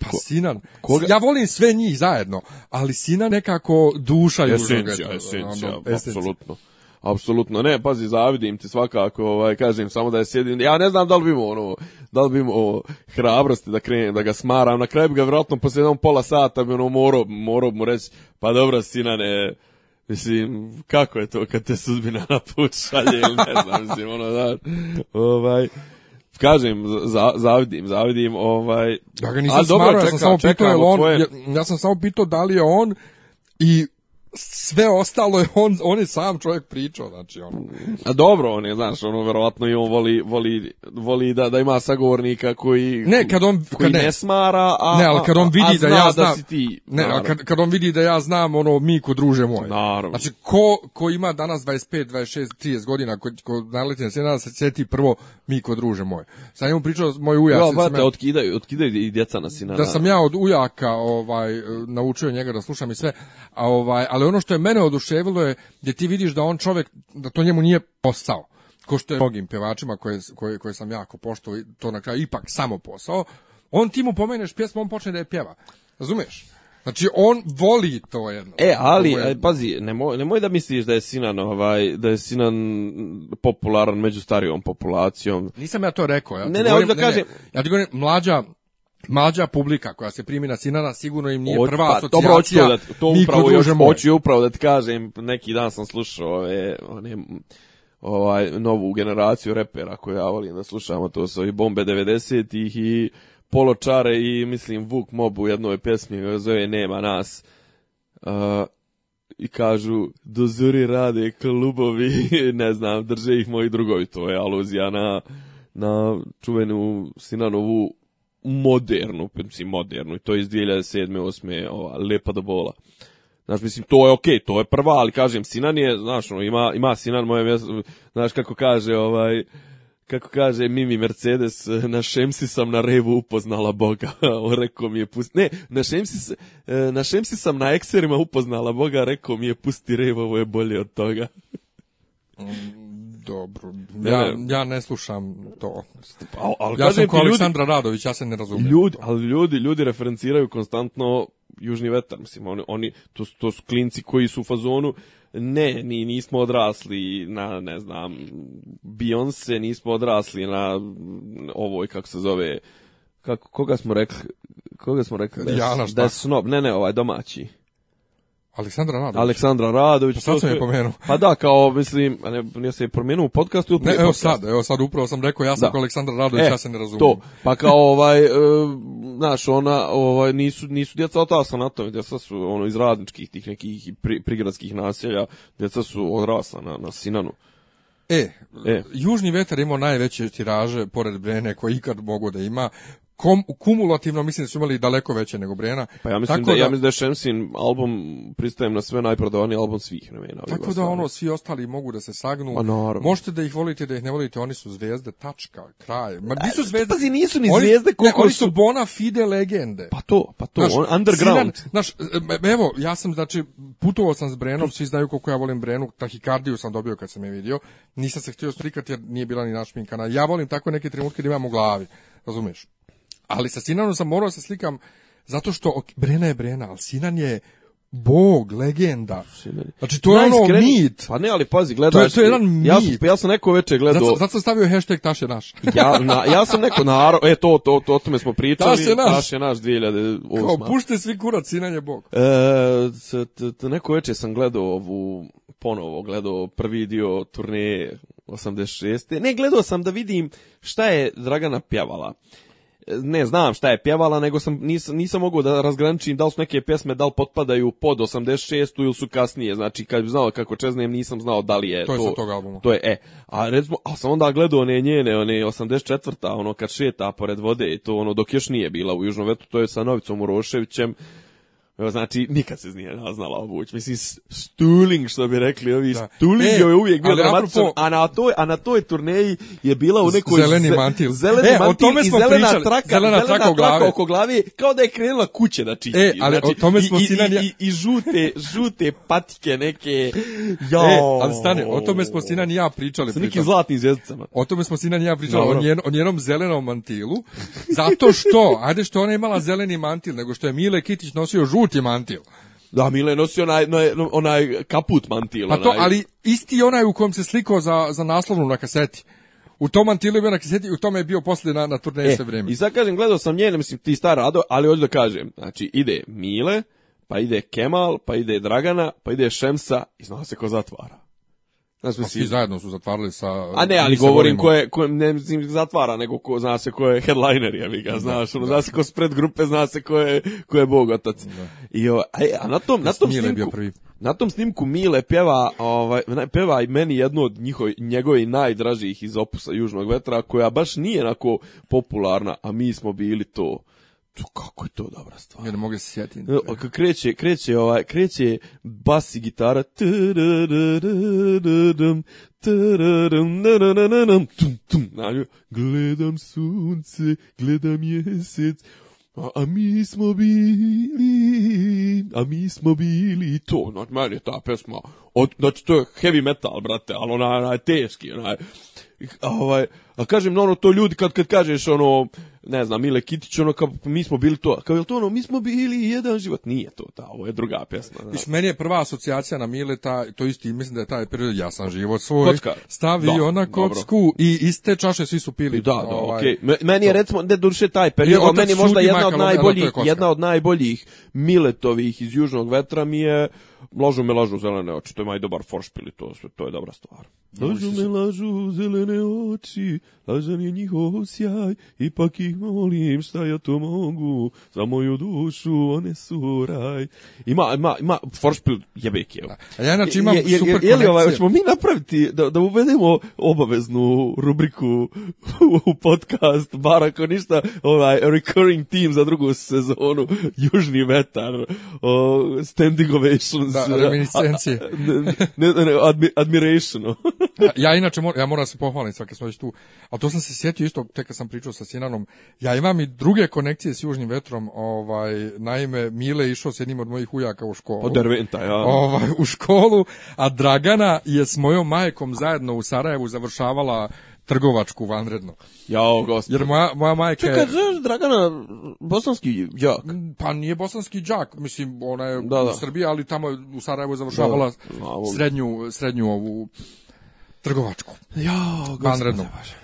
pa Ko, Sinan, koga? ja volim sve njih zajedno, ali Sinan nekako duša esencija, južnog. Esencija, esencija, apsolutno apsolutno ne, pazi, zavidim ti svakako, ovaj, kažem, samo da je sjedim, ja ne znam da li bi mu ono, da li bi mu hrabrosti da krenem, da ga smaram, na kraju bi ga vjerojatno posle jednom pola sata bi ono moro, moro mu reći, pa dobro, sina ne Mislim, kako je to kad te sudbina na ili ne znam, mislim, ono, da, ovaj, kažem, za, zavidim, zavidim, ovaj... Ja ga nisam smarao, ja sam samo pitao, tvoje... ja, ja sam samo pitao da li je on i sve ostalo je on, on je sam čovjek pričao, znači on A dobro, on je, znaš, ono verovatno i on voli, voli, voli da, da ima sagovornika koji, ne, kad on, koji kad ne, ne smara, a, ne, al kad on vidi a, a da ja da znam, da si ti, ne, a kad, kad on vidi da ja znam ono Miku druže moj Naravno. Znači, ko, ko ima danas 25, 26, 30 godina, ko, ko naleti na sve, da se sjeti prvo Miko druže moj Sad njemu pričao moj ujak. Ja, brate, ja, otkidaju, otkidaju i djeca na sinara. Da sam ja od ujaka ovaj, naučio njega da slušam i sve, a ovaj, ali ali ono što je mene oduševilo je da ti vidiš da on čovjek, da to njemu nije posao. Ko što je mnogim pevačima koje, koje, koje sam jako poštao, to na kraju ipak samo posao, on ti mu pomeneš pjesmu, on počne da je pjeva. Razumeš? Znači, on voli to jedno. E, ali, jedno. Aj, e, pazi, nemoj, nemoj da misliš da je Sinan, ovaj, da je Sinan popularan među starijom populacijom. Nisam ja to rekao. Ja ne, ne, govorim, da kažem... Ne, ja ti govorim, mlađa mlađa publika koja se primi na Sinana sigurno im nije Od, prva pa, asocijacija. Dobro, da, to upravo, još, hoću upravo da ti kažem, neki dan sam slušao ove, one, ovaj, novu generaciju repera koju ja volim da slušamo, to su i Bombe 90-ih i Poločare i mislim Vuk Mob u jednoj pesmi koja zove Nema nas. Uh, i kažu dozuri rade klubovi, ne znam, drže ih moji drugovi, to je aluzija na, na čuvenu Sinanovu modernu, pa mislim modernu, i to je iz 2007. 8. ova, lepa do bola. Znaš, mislim, to je okej, okay, to je prva, ali kažem, Sinan je, znaš, ono, ima, ima Sinan moje mjesto, znaš, kako kaže, ovaj, kako kaže Mimi Mercedes, na Šemsi sam na revu upoznala Boga. rekao mi je pusti... Ne, na Šemsi, e, na Šemsi sam na ekserima upoznala Boga, rekao mi je pusti rev, ovo je bolje od toga. Dobro, ja, ja ne slušam to. Al, al, ja sam ko Aleksandra ljudi, Radović, ja se ne razumijem. Ljudi, ali ljudi, ljudi referenciraju konstantno Južni vetar, mislim, oni, oni to, to su klinci koji su u fazonu ne, ni, nismo odrasli na, ne znam, Beyoncé, nismo odrasli na ovoj, kako se zove, kako, koga smo rekli, koga smo rekli, da, je, da snob, ne, ne, ovaj domaći. Aleksandra Radović. Aleksandra Radović. Pa sad sam je pomenuo. Pa da, kao, mislim, ne, nije se je promenuo u podcastu ili Ne, evo sad, evo sad upravo sam rekao, ja sam da. Aleksandra Radović, e, ja se ne razumijem. To, pa kao, ovaj, e, ona, ovaj, nisu, nisu djeca otasla na tome, djeca su, ono, iz radničkih tih nekih pri, prigradskih naselja, djeca su odrasla na, na Sinanu. E, e, Južni vetar imao najveće tiraže pored Brene koji ikad mogu da ima kom, kumulativno mislim da su imali daleko veće nego Brena. Pa ja mislim, da, da, ja da- mislim da je Shemsin album, pristajem na sve, najprodavaniji album svih vremena. Tako da ono, svi ostali mogu da se sagnu. Pa Možete da ih volite, da ih ne volite, oni su zvezde, tačka, kraj. Ma nisu e, zvezde. Pazi, nisu ni oni, zvezde ne, oni su... bona fide legende. Pa to, pa to, znaš, on, underground. Sinan, znaš, e, evo, ja sam, znači, putovao sam s Brenom, svi znaju koliko ja volim Brenu, tahikardiju sam dobio kad sam je vidio, nisam se htio slikati jer nije bila ni našminkana. Ja volim tako neke trenutke da imam u glavi, razumeš? ali sa Sinanom sam morao da se slikam zato što ok, Brena je Brena, ali Sinan je bog, legenda. Znači to je ono mit. Pa ne, ali pazi, gledaš. To je, to je jedan mit. Ja sam, ja sam neko večer gledao. Zato, zato sam stavio hashtag Taš je naš. ja, na, ja sam neko, naro, e to, to, to, o tome smo pričali. Taš je naš. Taš je naš 2008. Kao, pušte svi kurac, sinan je bog. E, t, t, t, neko večer sam gledao ovu, ponovo gledao prvi dio turneje 86. Ne, gledao sam da vidim šta je Dragana pjevala ne znam šta je pjevala, nego sam, nis, nisam mogao da razgraničim da li su neke pjesme da li potpadaju pod 86. ili su kasnije, znači kad bi znao kako čeznem nisam znao da li je to. To Je sa tog albuma. to je, e, a recimo, a sam onda gledao one njene, one 84. ono kad šeta pored vode i to ono dok još nije bila u Južnom vetu, to je sa Novicom Uroševićem, Znači, nikad se nije znala obuć. Mislim, stuling, što bi rekli ovi, da. stuling e, je uvijek bio dramatičan, a na, toj, a na toj turneji je bila u nekoj... Zeleni mantil. Zeleni e, mantil o tome smo i zelena pričali. traka, zelena, zelena traka, traka oko glave, kao da je krenula kuće da čisti. E, ali znači, o tome smo i, sinan... I, i, i, žute, žute patike neke... Jo. E, ali stane, o tome smo sinan i ja pričali. Sa nekim zlatnim zvijezdicama. O tome smo sinan i ja pričali, Dobro. o, njen, o njenom zelenom mantilu, zato što, ajde što ona imala zeleni mantil, nego što je Mile Kitić nosio žut kaput je mantil. Da, Mile nosio onaj, onaj kaput mantil. Pa to, onaj... ali isti onaj u kojem se slikao za, za naslovnu na kaseti. U tom mantilu je bio na kaseti u tome je bio poslije na, na turneje e, sve vrijeme. I sad kažem, gledao sam njene, mislim ti star Rado, ali hoću da kažem, znači ide Mile, pa ide Kemal, pa ide Dragana, pa ide Šemsa i znao se ko zatvara. Nas pa svi si... zajedno su zatvarali sa... A ne, ali govorim ko je, ko, ne mislim zatvara, nego ko, zna se ko je headliner, jevi ga, da, znaš, ono, da. zna se ko spred grupe, zna se ko je, ko je bogotac. Da. I, o, a, a na tom, na tom Mile snimku, prvi. na tom snimku Mile pjeva, ovaj, pjeva i meni jednu od njihovi, njegovih najdražijih iz opusa Južnog vetra, koja baš nije onako popularna, a mi smo bili to To kako je to dobra stvar. Ja ne mogu da se sjetiti. Kad e, kreće, kreće ovaj, kreće bas i gitara. Gledam sunce, gledam jesec, a, a mi smo bili, a mi smo bili to, znači meni je ta pesma, od, znači to je heavy metal, brate, ali ona, ona je teški, ona je, ovaj, A kažem, ono, to ljudi kad, kad kažeš, ono, ne znam, Mile Kitić, ono, kao, mi smo bili to, kao, je to ono, mi smo bili jedan život? Nije to, ta, ovo je druga pjesma. Da. Viš, meni je prva asocijacija na Mileta, to isti, mislim da je taj period, ja sam život svoj, Kocka. stavi da, ona kocku dobro. i iste čaše svi su pili. Da, da, ovaj, okay. meni je, to. recimo, ne duše taj period, ali meni možda jedna od, najboljih, je jedna od najboljih Miletovih iz Južnog vetra mi je, lažu me lažu zelene oči, to je maj dobar foršpil i to, to je dobra stvar. Lažu me lažu zelene oči, Lažan je njihov sjaj, ipak ih molim, šta ja to mogu, za moju dušu one su raj. Ima, ima, ima, Forspil jebek je. A ja znači imam je, je, super je, li ovaj, ćemo mi napraviti, da, da uvedemo obaveznu rubriku u podcast, bar ako ništa, ovaj, recurring team za drugu sezonu, Južni vetar, o, standing ovations. Da, reminiscencije. ne, ne, ne, admi, admiration. ja, ja inače, mor, ja moram da se pohvaliti, svake svoje smo tu, A to sam se sjetio isto, tek kad sam pričao sa Sinanom, ja imam i druge konekcije s Južnim vetrom, ovaj, naime, Mile išao s jednim od mojih ujaka u školu. Od Derventa, ja. Ovaj, u školu, a Dragana je s mojom majkom zajedno u Sarajevu završavala trgovačku vanredno. Jao, gospod. Jer moja, moja majka je... Čekaj, znaš, Dragana, bosanski džak? Mm, pa nije bosanski džak, mislim, ona je da, da. u Srbiji, ali tamo je u Sarajevu završavala da, da. srednju, srednju ovu trgovačku. Jao, gospod. Vanredno. Bože.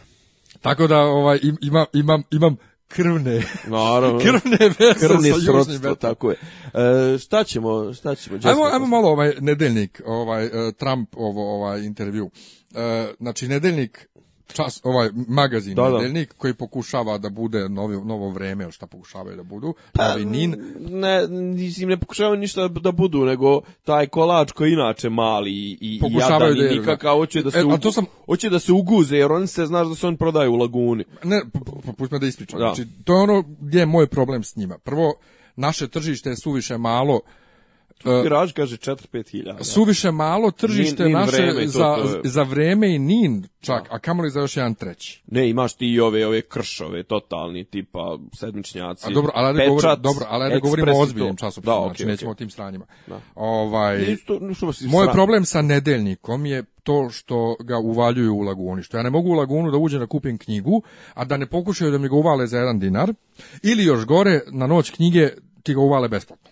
Tako da ovaj, ima, imam, imam krvne Naravno. krvne veze Krvni sa srodstvo, tako je. E, šta ćemo, šta ćemo? Ajmo, ajmo malo ovaj nedeljnik, ovaj e, Trump ovo ovaj intervju. E, znači nedeljnik čas, ovaj magazin da, da, nedeljnik koji pokušava da bude novi, novo vreme ili šta pokušavaju da budu, pa, novi nin. Ne, mislim ne pokušavaju ništa da budu, nego taj kolač koji inače mali i, pokušavaju i jadan i da nikakav, da. hoće da, e, se e, sam... hoće da se uguze, jer on se, znaš da se on prodaje u laguni. Ne, pusti me da ispričam. Da. Znači, to je ono gdje je moj problem s njima. Prvo, naše tržište je suviše malo, Tiraž e, kaže 4-5 hiljada. Suviše malo tržište nin, nin naše vreme, za, to je... za vreme i nin čak, da. a kamoli za još jedan treći. Ne, imaš ti i ove, ove kršove, totalni, tipa sedmičnjaci, a dobro, ali da pečat, govorim, dobro, ali ne da govorimo o ozbiljnom časopisu, da, okay, znači okay. nećemo o tim stranjima. Da. Ovaj, Isto, moj stran... problem sa nedeljnikom je to što ga uvaljuju u laguni. Što ja ne mogu u lagunu da uđem da kupim knjigu, a da ne pokušaju da mi ga uvale za jedan dinar, ili još gore, na noć knjige ti ga uvale besplatno.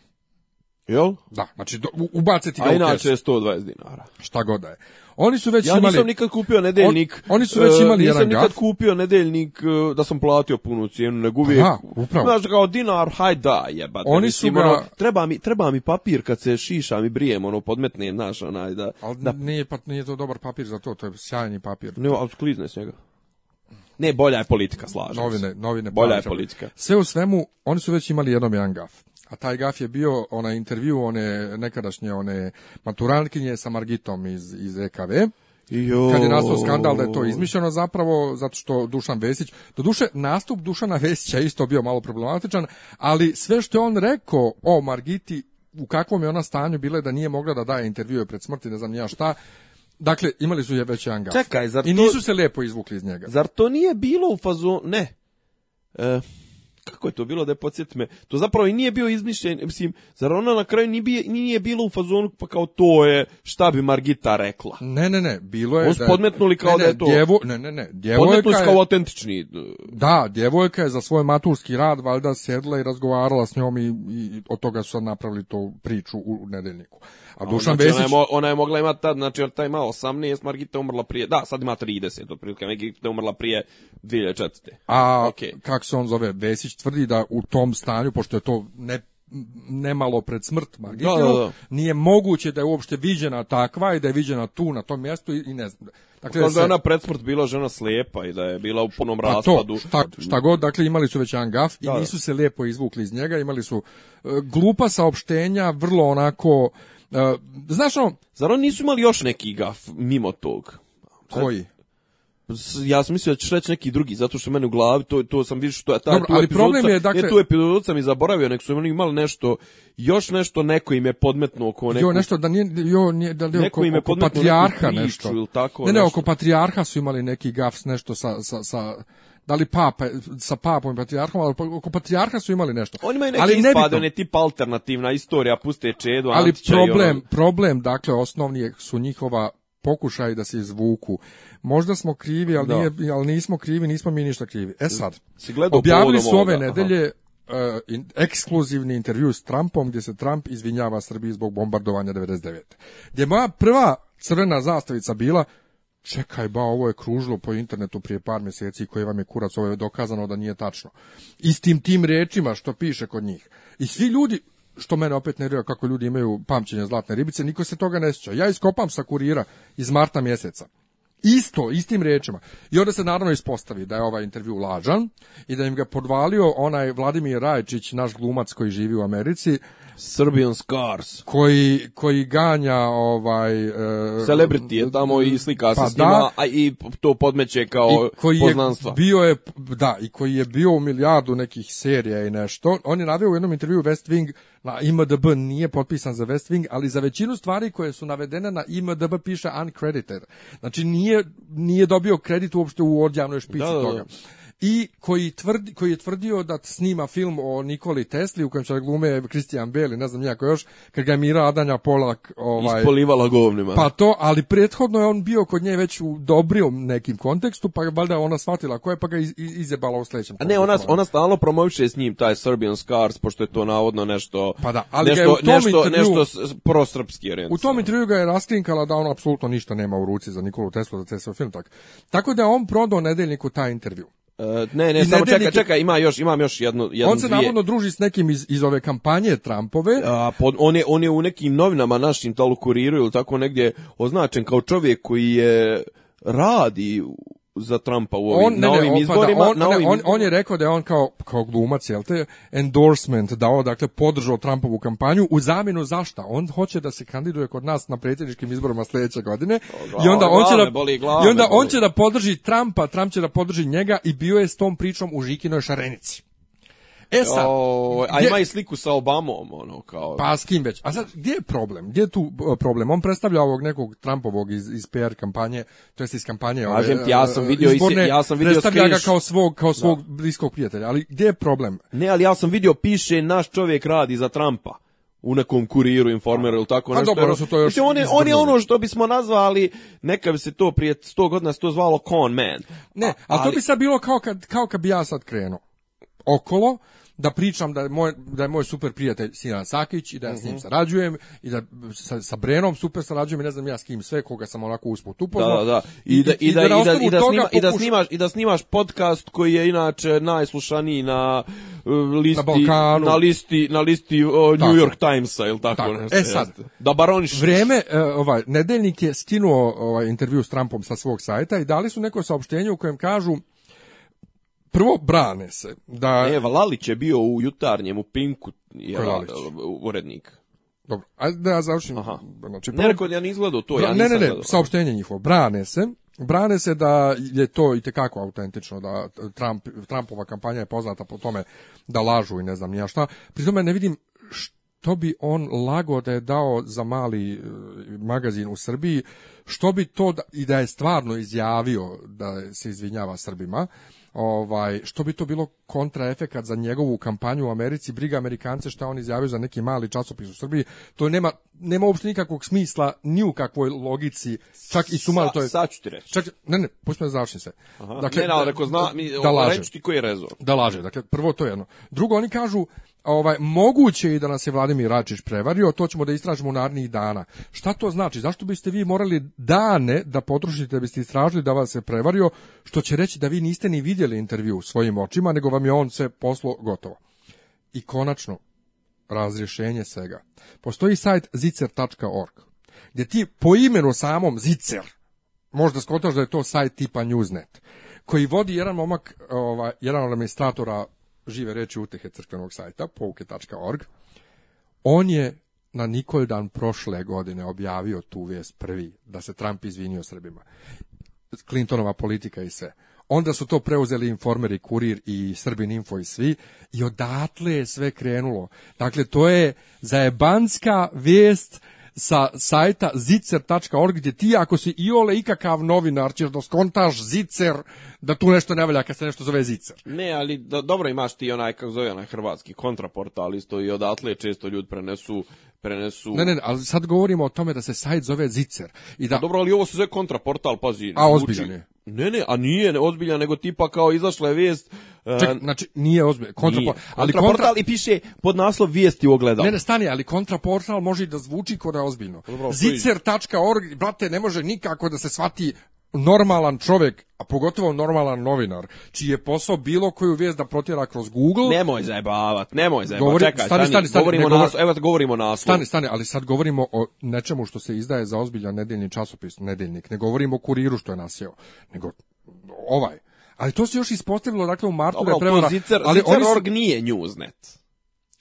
Jel? Da, znači do, ubaciti ga A inače je 120 dinara. Šta god da je. Oni su već ja imali... Ja nisam nikad kupio nedeljnik. On, oni su već e, imali uh, jedan Nisam nikad kupio nedeljnik uh, da sam platio punu cijenu, nego uvijek... Aha, upravo. Znaš, kao dinar, haj da, jebate. Oni su ga... Ono, treba, mi, treba mi papir kad se šišam i brijem, ono, podmetnem, znaš, onaj, da... Ali da... Nije, pa, nije to dobar papir za to, to je sjajni papir. Ne, ali sklizne s njega. Ne, bolja je politika, slažem novine, se. Novine, novine. Bolja je politika. Sve u svemu, oni su već imali jednom jedan gaf a taj gaf je bio onaj intervju one nekadašnje one maturantkinje sa Margitom iz, iz EKV. Jo. Kad je nastao skandal da je to izmišljeno zapravo, zato što Dušan Vesić, do duše, nastup Dušana Vesića isto bio malo problematičan, ali sve što je on rekao o Margiti, u kakvom je ona stanju bila da nije mogla da daje intervjue pred smrti, ne znam nija šta, Dakle, imali su je već jedan gaf. Čekaj, zar to... I nisu se lepo izvukli iz njega. Zar to nije bilo u fazu... Ne. E, kako je to bilo da je podsjet me, to zapravo i nije bio izmišljen, mislim, zar ona na kraju nije, nije, nije bilo u fazonu, pa kao to je, šta bi Margita rekla? Ne, ne, ne, bilo je... On da, podmetnuli kao ne, ne, da je to... Djevo, ne, ne, ne, djevojka je... kao autentični... E. Da, djevojka je za svoj maturski rad valjda sjedla i razgovarala s njom i, i od toga su napravili tu priču u nedeljniku. A Dušan ona, znači, Vesić... Ona je, mo, ona je mogla imati tad, znači, jer taj ima 18, Margita umrla prije, da, sad ima 30, otprilike, Margita umrla prije 2004. A, okay. kako se on zove, Vesić tvrdi da u tom stanju, pošto je to ne nemalo pred smrt Margitinu, da, da, da. nije moguće da je uopšte viđena takva i da je viđena tu na tom mjestu i, i ne znam. Dakle, da je se... ona pred smrt bila žena slijepa i da je bila u punom pa raspadu. To, šta, šta, god, dakle imali su već jedan gaf i da, da. nisu se lijepo izvukli iz njega, imali su e, glupa saopštenja, vrlo onako znaš ono... Zar oni nisu imali još neki gaf mimo tog? Koji? ja sam mislio da ćeš reći neki drugi, zato što meni u glavi, to, to sam vidio što je taj Dobro, ali problem je, e, dakle... Ne, tu epizodu sam i zaboravio, nek su oni imali nešto, još nešto neko im je podmetnuo oko neku... Jo, nešto, da nije, jo, nije, da li da- neko oko, im je oko patrijarha neku priču, nešto. Ili tako, ne, ne, nešto. oko patrijarha su imali neki gaf nešto sa, sa, sa da li papa sa papom i patrijarhom, ali oko patrijarha su imali nešto. Oni imaju neke ali ispadane tipa alternativna istorija, puste čedu, Ali problem, problem, dakle, osnovni su njihova pokušaj da se izvuku. Možda smo krivi, ali, da. nije, ali nismo krivi, nismo mi ništa krivi. E sad, objavili su ove ovoga. nedelje Uh, in, ekskluzivni intervju s Trumpom gdje se Trump izvinjava Srbiji zbog bombardovanja 99. Gdje moja prva crvena zastavica bila čekaj ba, ovo je kružilo po internetu prije par mjeseci koji vam je kurac, ovo je dokazano da nije tačno. I s tim tim rečima što piše kod njih. I svi ljudi, što mene opet nervira kako ljudi imaju pamćenje zlatne ribice, niko se toga ne sjeća. Ja iskopam sa kurira iz marta mjeseca. Isto, istim riječima. I onda se naravno ispostavi da je ovaj intervju lažan i da im ga podvalio onaj Vladimir Rajčić, naš glumac koji živi u Americi, Serbian Scars. Koji, koji ganja ovaj... Uh, Celebrity je tamo i slika pa se s njima, da. a i to podmeće kao i koji poznanstva. Je bio je, da, i koji je bio u milijardu nekih serija i nešto. On je naveo u jednom intervju West Wing na IMDB nije potpisan za West Wing, ali za većinu stvari koje su navedene na IMDB piše uncredited. Znači nije, nije dobio kredit uopšte u odjavnoj špici da, da, da. toga i koji, tvrdi, koji je tvrdio da snima film o Nikoli Tesli u kojem će glume Christian Bale ne znam nijako još, kad ga je Mira Adanja Polak ovaj, ispolivala govnima. Pa to, ali prethodno je on bio kod nje već u dobrijom nekim kontekstu, pa valjda ona shvatila ko pa ga iz, izjebala u sledećem. A ne, ona, ona stalno promoviše s njim taj Serbian Scars, pošto je to navodno nešto pa da, ali nešto, ga je u tom nešto, intervju, nešto prosrpski U tom intervju ga je raskrinkala da on apsolutno ništa nema u ruci za Nikolu Teslu da te film tak. Tako da on prodao nedeljniku taj intervju. Uh, ne, ne, I samo nedeljnike... čekaj, čekaj, ima još, imam još jednu, jednu On se dvije. navodno druži s nekim iz, iz ove kampanje Trumpove. A, pod, on, je, on je u nekim novinama našim talu kuriru ili tako negdje označen kao čovjek koji je radi za Trumpa u ovim, on, na ovim ne, da, izborima. On, na ovim ne, on, izborima. on, je rekao da je on kao, kao glumac, jel te, endorsement dao, dakle, podržao Trumpovu kampanju u zamjenu za šta? On hoće da se kandiduje kod nas na predsjedničkim izborima sljedeće godine o, i onda, on će, da, boli, i onda on će da podrži Trumpa, Trump će da podrži njega i bio je s tom pričom u Žikinoj šarenici. E sad, o, a gdje... i sliku sa Obamom, ono kao. Pa s kim već. A sad gdje je problem? Gdje je tu e, problem? On predstavlja ovog nekog Trumpovog iz iz PR kampanje, to jest iz kampanje ove. Kažem ti, ja sam e, vidio izborne, i ja sam vidio predstavlja skriš... ga kao svog kao da. svog da. bliskog prijatelja, ali gdje je problem? Ne, ali ja sam vidio piše naš čovjek radi za Trumpa u nekom kuriru, informeru ili tako pa nešto. dobro, to još... on, je, on je ono što bismo nazvali, neka bi se to prije 100 godina se to zvalo con man. Ne, a, ali... to bi sad bilo kao kad, kao kad bi ja sad krenuo okolo da pričam da je moj, da je moj super prijatelj Sinan Sakić i da ja s njim mhm. sarađujem i da sa, sa Brenom super sarađujem i ne znam ja s kim sve koga sam onako usput upoznao. Da, da, da. I da i da, da i da, i da, i da, snima, i da snimaš i da snimaš podcast koji je inače najslušaniji na e, listi na, Balkanu. na listi na listi uh, New York Timesa ili tako, tako. nešto. E sad, da baroniš. Vreme uh, ovaj nedeljnik je skinuo ovaj intervju s Trumpom sa svog sajta i dali su neko saopštenje u kojem kažu prvo brane se. Da... Eva Lalić je bio u jutarnjem, u Pinku, je urednik. Dobro, ajde da ja završim. Aha. Znači, prvo... Ne rekao, da ja ne izgledao to, ja da, nisam Ne, ne, ne, saopštenje njihovo, brane se. Brane se da je to i tekako autentično, da Trump, Trumpova kampanja je poznata po tome da lažu i ne znam nija šta. Pri tome ne vidim što bi on lago da je dao za mali eh, magazin u Srbiji, što bi to da, i da je stvarno izjavio da se izvinjava Srbima, ovaj, što bi to bilo kontraefekat za njegovu kampanju u Americi, briga Amerikance šta on izjavio za neki mali časopis u Srbiji, to nema, nema uopšte nikakvog smisla ni u kakvoj logici, čak i sumalo to je... Sad ću ti reći. Čak, ne, ne, pusti me da završim sve. Aha, dakle, ne, ne, da, zna, mi, da laže. ti koji je rezor. Da laže, dakle, prvo to je jedno. Drugo, oni kažu, ovaj, moguće i da nas je Vladimir Račić prevario, to ćemo da istražimo u narednih dana. Šta to znači? Zašto biste vi morali dane da potrošite da biste istražili da vas je prevario, što će reći da vi niste ni vidjeli intervju svojim očima, nego vam je on sve poslo gotovo. I konačno, razrješenje svega. Postoji sajt zicer.org, gdje ti po imenu samom zicer, možda skontaš da je to sajt tipa Newsnet, koji vodi jedan momak, ovaj, jedan od administratora žive reči utehe crkvenog sajta pouke.org, on je na Nikoldan prošle godine objavio tu vijest prvi, da se Trump izvinio Srbima. Clintonova politika i sve. Onda su to preuzeli informeri, kurir i Srbin Info i svi i odatle je sve krenulo. Dakle, to je zajebanska vijest sa sajta zicer.org gdje ti ako si iole ikakav novinar ćeš da skontaš zicer da tu nešto ne valja kad se nešto zove zicer. Ne, ali da, dobro imaš ti onaj kako zove onaj hrvatski kontraportal isto i odatle često ljudi prenesu prenesu. Ne, ne, ali sad govorimo o tome da se sajt zove Zicer i da A pa Dobro, ali ovo se zove kontraportal, pazi. A ozbiljan je. Ne, ne, a nije ne, ozbiljan, nego tipa kao izašla je vijest. Uh, Ček, znači, nije ozbiljan. Kontraportal, nije. Ali kontraportal kontra... i piše pod naslov vijesti u Ne, ne, stani, ali kontraportal može i da zvuči kao ozbiljno. Zicer.org, brate, ne može nikako da se svati normalan čovjek, a pogotovo normalan novinar, čiji je posao bilo koju vijest da protjera kroz Google... Nemoj zajebavat, nemoj zajebavat, govori, čekaj, stani, stani, stani, govorimo, govor... evo govorimo naslov. Stani, stani, ali sad govorimo o nečemu što se izdaje za ozbiljan nedeljni časopis, nedeljnik, ne govorimo o kuriru što je nasjeo, nego ovaj. Ali to se još ispostavilo, dakle, u martu Dobro, da je prevara... Zicer, ali oni... Org nije Newsnet.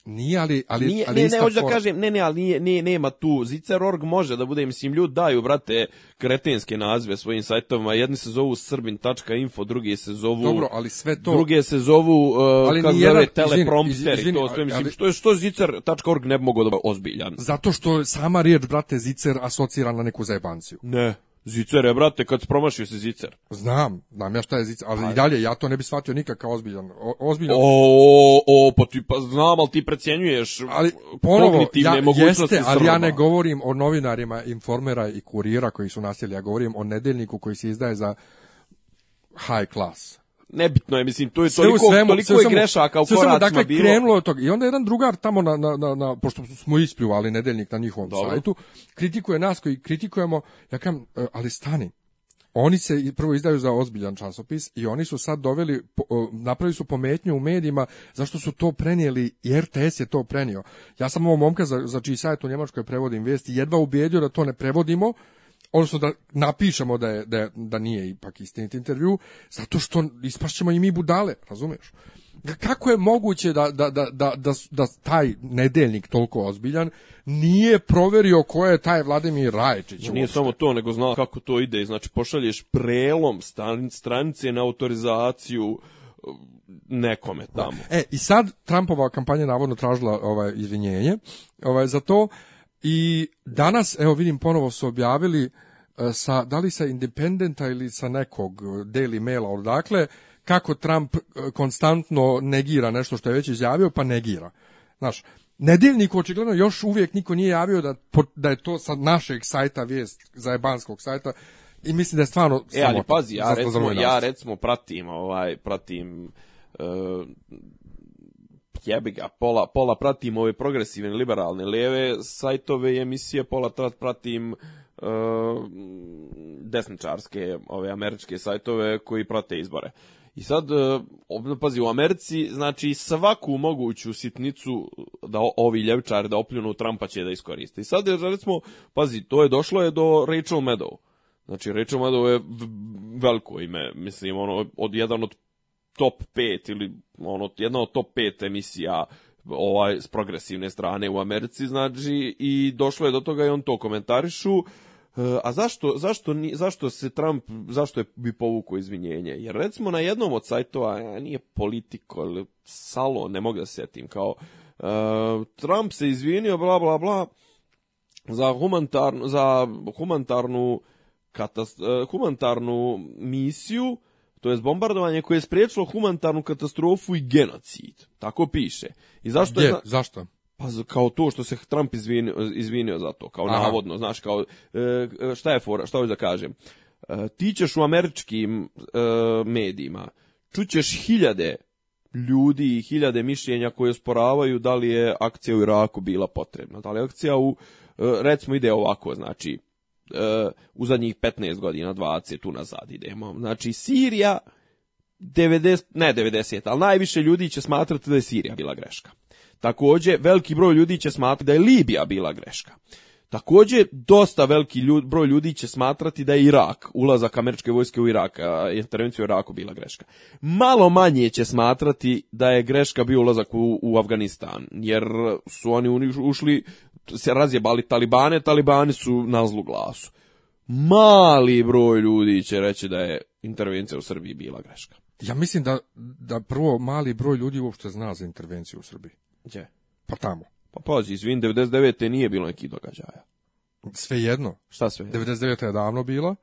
Nije, ali... ali, nije, ali ne, ne, hoću for... da kažem, ne, ne, ali nije, nije, nema tu. Zicer.org može da bude, mislim, ljudi daju, brate, kretenske nazive svojim sajtovima. Jedni se zovu srbin.info, drugi se zovu... Dobro, ali sve to... Drugi se zovu, uh, ali kako zove, teleprompteri, izvini, to sve, mislim, ali, što, što Zicer.org ne bi da ozbiljan. Zato što sama riječ, brate, Zicer asocira na neku zajebanciju. Ne. Zicer je, brate, kad promašio se Zicer. Znam, znam ja šta je Zicer, ali pa, i dalje, ja to ne bi shvatio nikak kao ozbiljan. O, ozbiljan. O, o, pa ti, pa znam, ali ti precenjuješ ali, ponovo, kognitivne ja, mogućnosti jeste, ali ja ne govorim o novinarima informera i kurira koji su nasilja, ja govorim o nedeljniku koji se izdaje za high class nebitno je, mislim, to je sve toliko, svemu, toliko sve je grešaka u sve koracima dakle, bilo. krenulo je toga. I onda jedan drugar tamo, na, na, na, na pošto smo ispljuvali nedeljnik na njihovom Dobro. sajtu, kritikuje nas koji kritikujemo, ja kam, e, ali stani, oni se prvo izdaju za ozbiljan časopis i oni su sad doveli, napravili su pometnju u medijima zašto su to prenijeli i RTS je to prenio. Ja sam ovo momka za, za čiji sajt u Njemačkoj prevodim vesti jedva ubijedio da to ne prevodimo odnosno da napišemo da, je, da, je, da nije ipak istinit intervju, zato što ispašćemo i mi budale, razumeš? Kako je moguće da, da, da, da, da, da taj nedeljnik toliko ozbiljan nije proverio ko je taj Vladimir Raječić? Nije uopšte. samo to, nego zna kako to ide. Znači, pošalješ prelom stranice na autorizaciju um, nekome tamo. E, i sad Trumpova kampanja navodno tražila ovaj, izvinjenje ovaj, za to, I danas, evo vidim, ponovo su objavili e, sa, da li sa Independenta ili sa nekog e, Daily Maila odakle, kako Trump e, konstantno negira nešto što je već izjavio, pa negira. Znaš, Nedeljniku očigledno još uvijek niko nije javio da, da je to sa našeg sajta vijest, za zajebanskog sajta, i mislim da je stvarno... E, ali pazi, ja recimo, ja recimo pratim, ovaj, pratim uh, jebi ga, pola, pola pratim ove progresivne liberalne leve sajtove i emisije, pola trat pratim e, desničarske ove američke sajtove koji prate izbore. I sad, e, pazi, u Americi, znači, svaku moguću sitnicu da ovi ljevčari da opljunu Trumpa će da iskoriste. I sad, recimo, pazi, to je došlo je do Rachel Maddow. Znači, Rachel Maddow je veliko ime, mislim, ono, od jedan od top 5 ili ono jedna od top 5 emisija ovaj s progresivne strane u Americi znači i došlo je do toga i on to komentarišu e, a zašto, zašto, zašto se Trump, zašto je bi povukao izvinjenje? Jer recimo na jednom od sajtova, e, nije politiko, ali salo, ne mogu da setim, kao e, Trump se izvinio, bla, bla, bla, za humanitarnu, za humanitarnu, katast, humanitarnu misiju to jest bombardovanje koje je spriječilo humanitarnu katastrofu i genocid. Tako piše. I zašto je... Zna... Zašto? Pa kao to što se Trump izvinio, izvinio za to, kao Aha. navodno, znaš, kao e, šta je fora, šta hoću da kažem. E, ti ćeš u američkim e, medijima, čućeš hiljade ljudi i hiljade mišljenja koje osporavaju da li je akcija u Iraku bila potrebna, da li akcija u, e, recimo ide ovako, znači, uh, u zadnjih 15 godina, 20 tu nazad idemo. Znači, Sirija, 90, ne 90, ali najviše ljudi će smatrati da je Sirija bila greška. Takođe, veliki broj ljudi će smatrati da je Libija bila greška. Takođe, dosta veliki ljud, broj ljudi će smatrati da je Irak, ulazak američke vojske u Irak, intervenciju u Iraku bila greška. Malo manje će smatrati da je greška bio ulazak u, u Afganistan, jer su oni ušli se razjebali talibane, talibani su na zlu glasu. Mali broj ljudi će reći da je intervencija u Srbiji bila greška. Ja mislim da, da prvo mali broj ljudi uopšte zna za intervenciju u Srbiji. Gdje? Pa tamo. Pa pazi, izvin, 99. nije bilo nekih događaja. Svejedno. Šta sve? 99. je davno bila.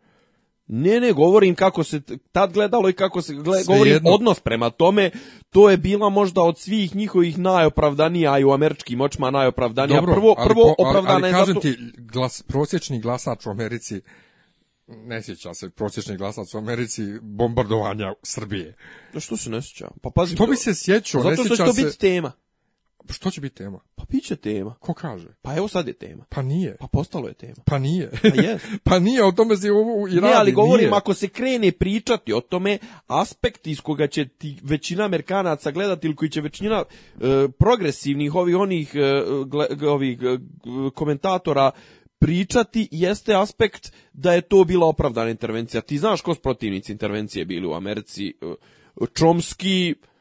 Ne, ne, govorim kako se tad gledalo i kako se gled, govorim jedno. odnos prema tome, to je bila možda od svih njihovih najopravdanija i u američkim očima najopravdanija. Dobro, prvo, ali, prvo ali, opravdana ali, ali kažem zato... ti, glas, prosječni glasač u Americi ne sjeća se prosječni glasac u Americi bombardovanja Srbije. što se ne sjeća? Pa pazi, što bi se sjećao, pa ne sjeća se. Zato što će to biti tema. Pa što će biti tema? Pa biće tema. Ko kaže? Pa evo sad je tema. Pa nije. Pa postalo je tema. Pa nije. Pa jes. pa nije, o tome se i radi. Ne, ali govorim, nije. ako se krene pričati o tome, aspekt iz koga će ti većina Amerikanaca gledati ili koji će većina e, progresivnih ovih onih e, ovih e, komentatora pričati jeste aspekt da je to bila opravdana intervencija. Ti znaš ko su protivnici intervencije bili u Americi? Čomski, e,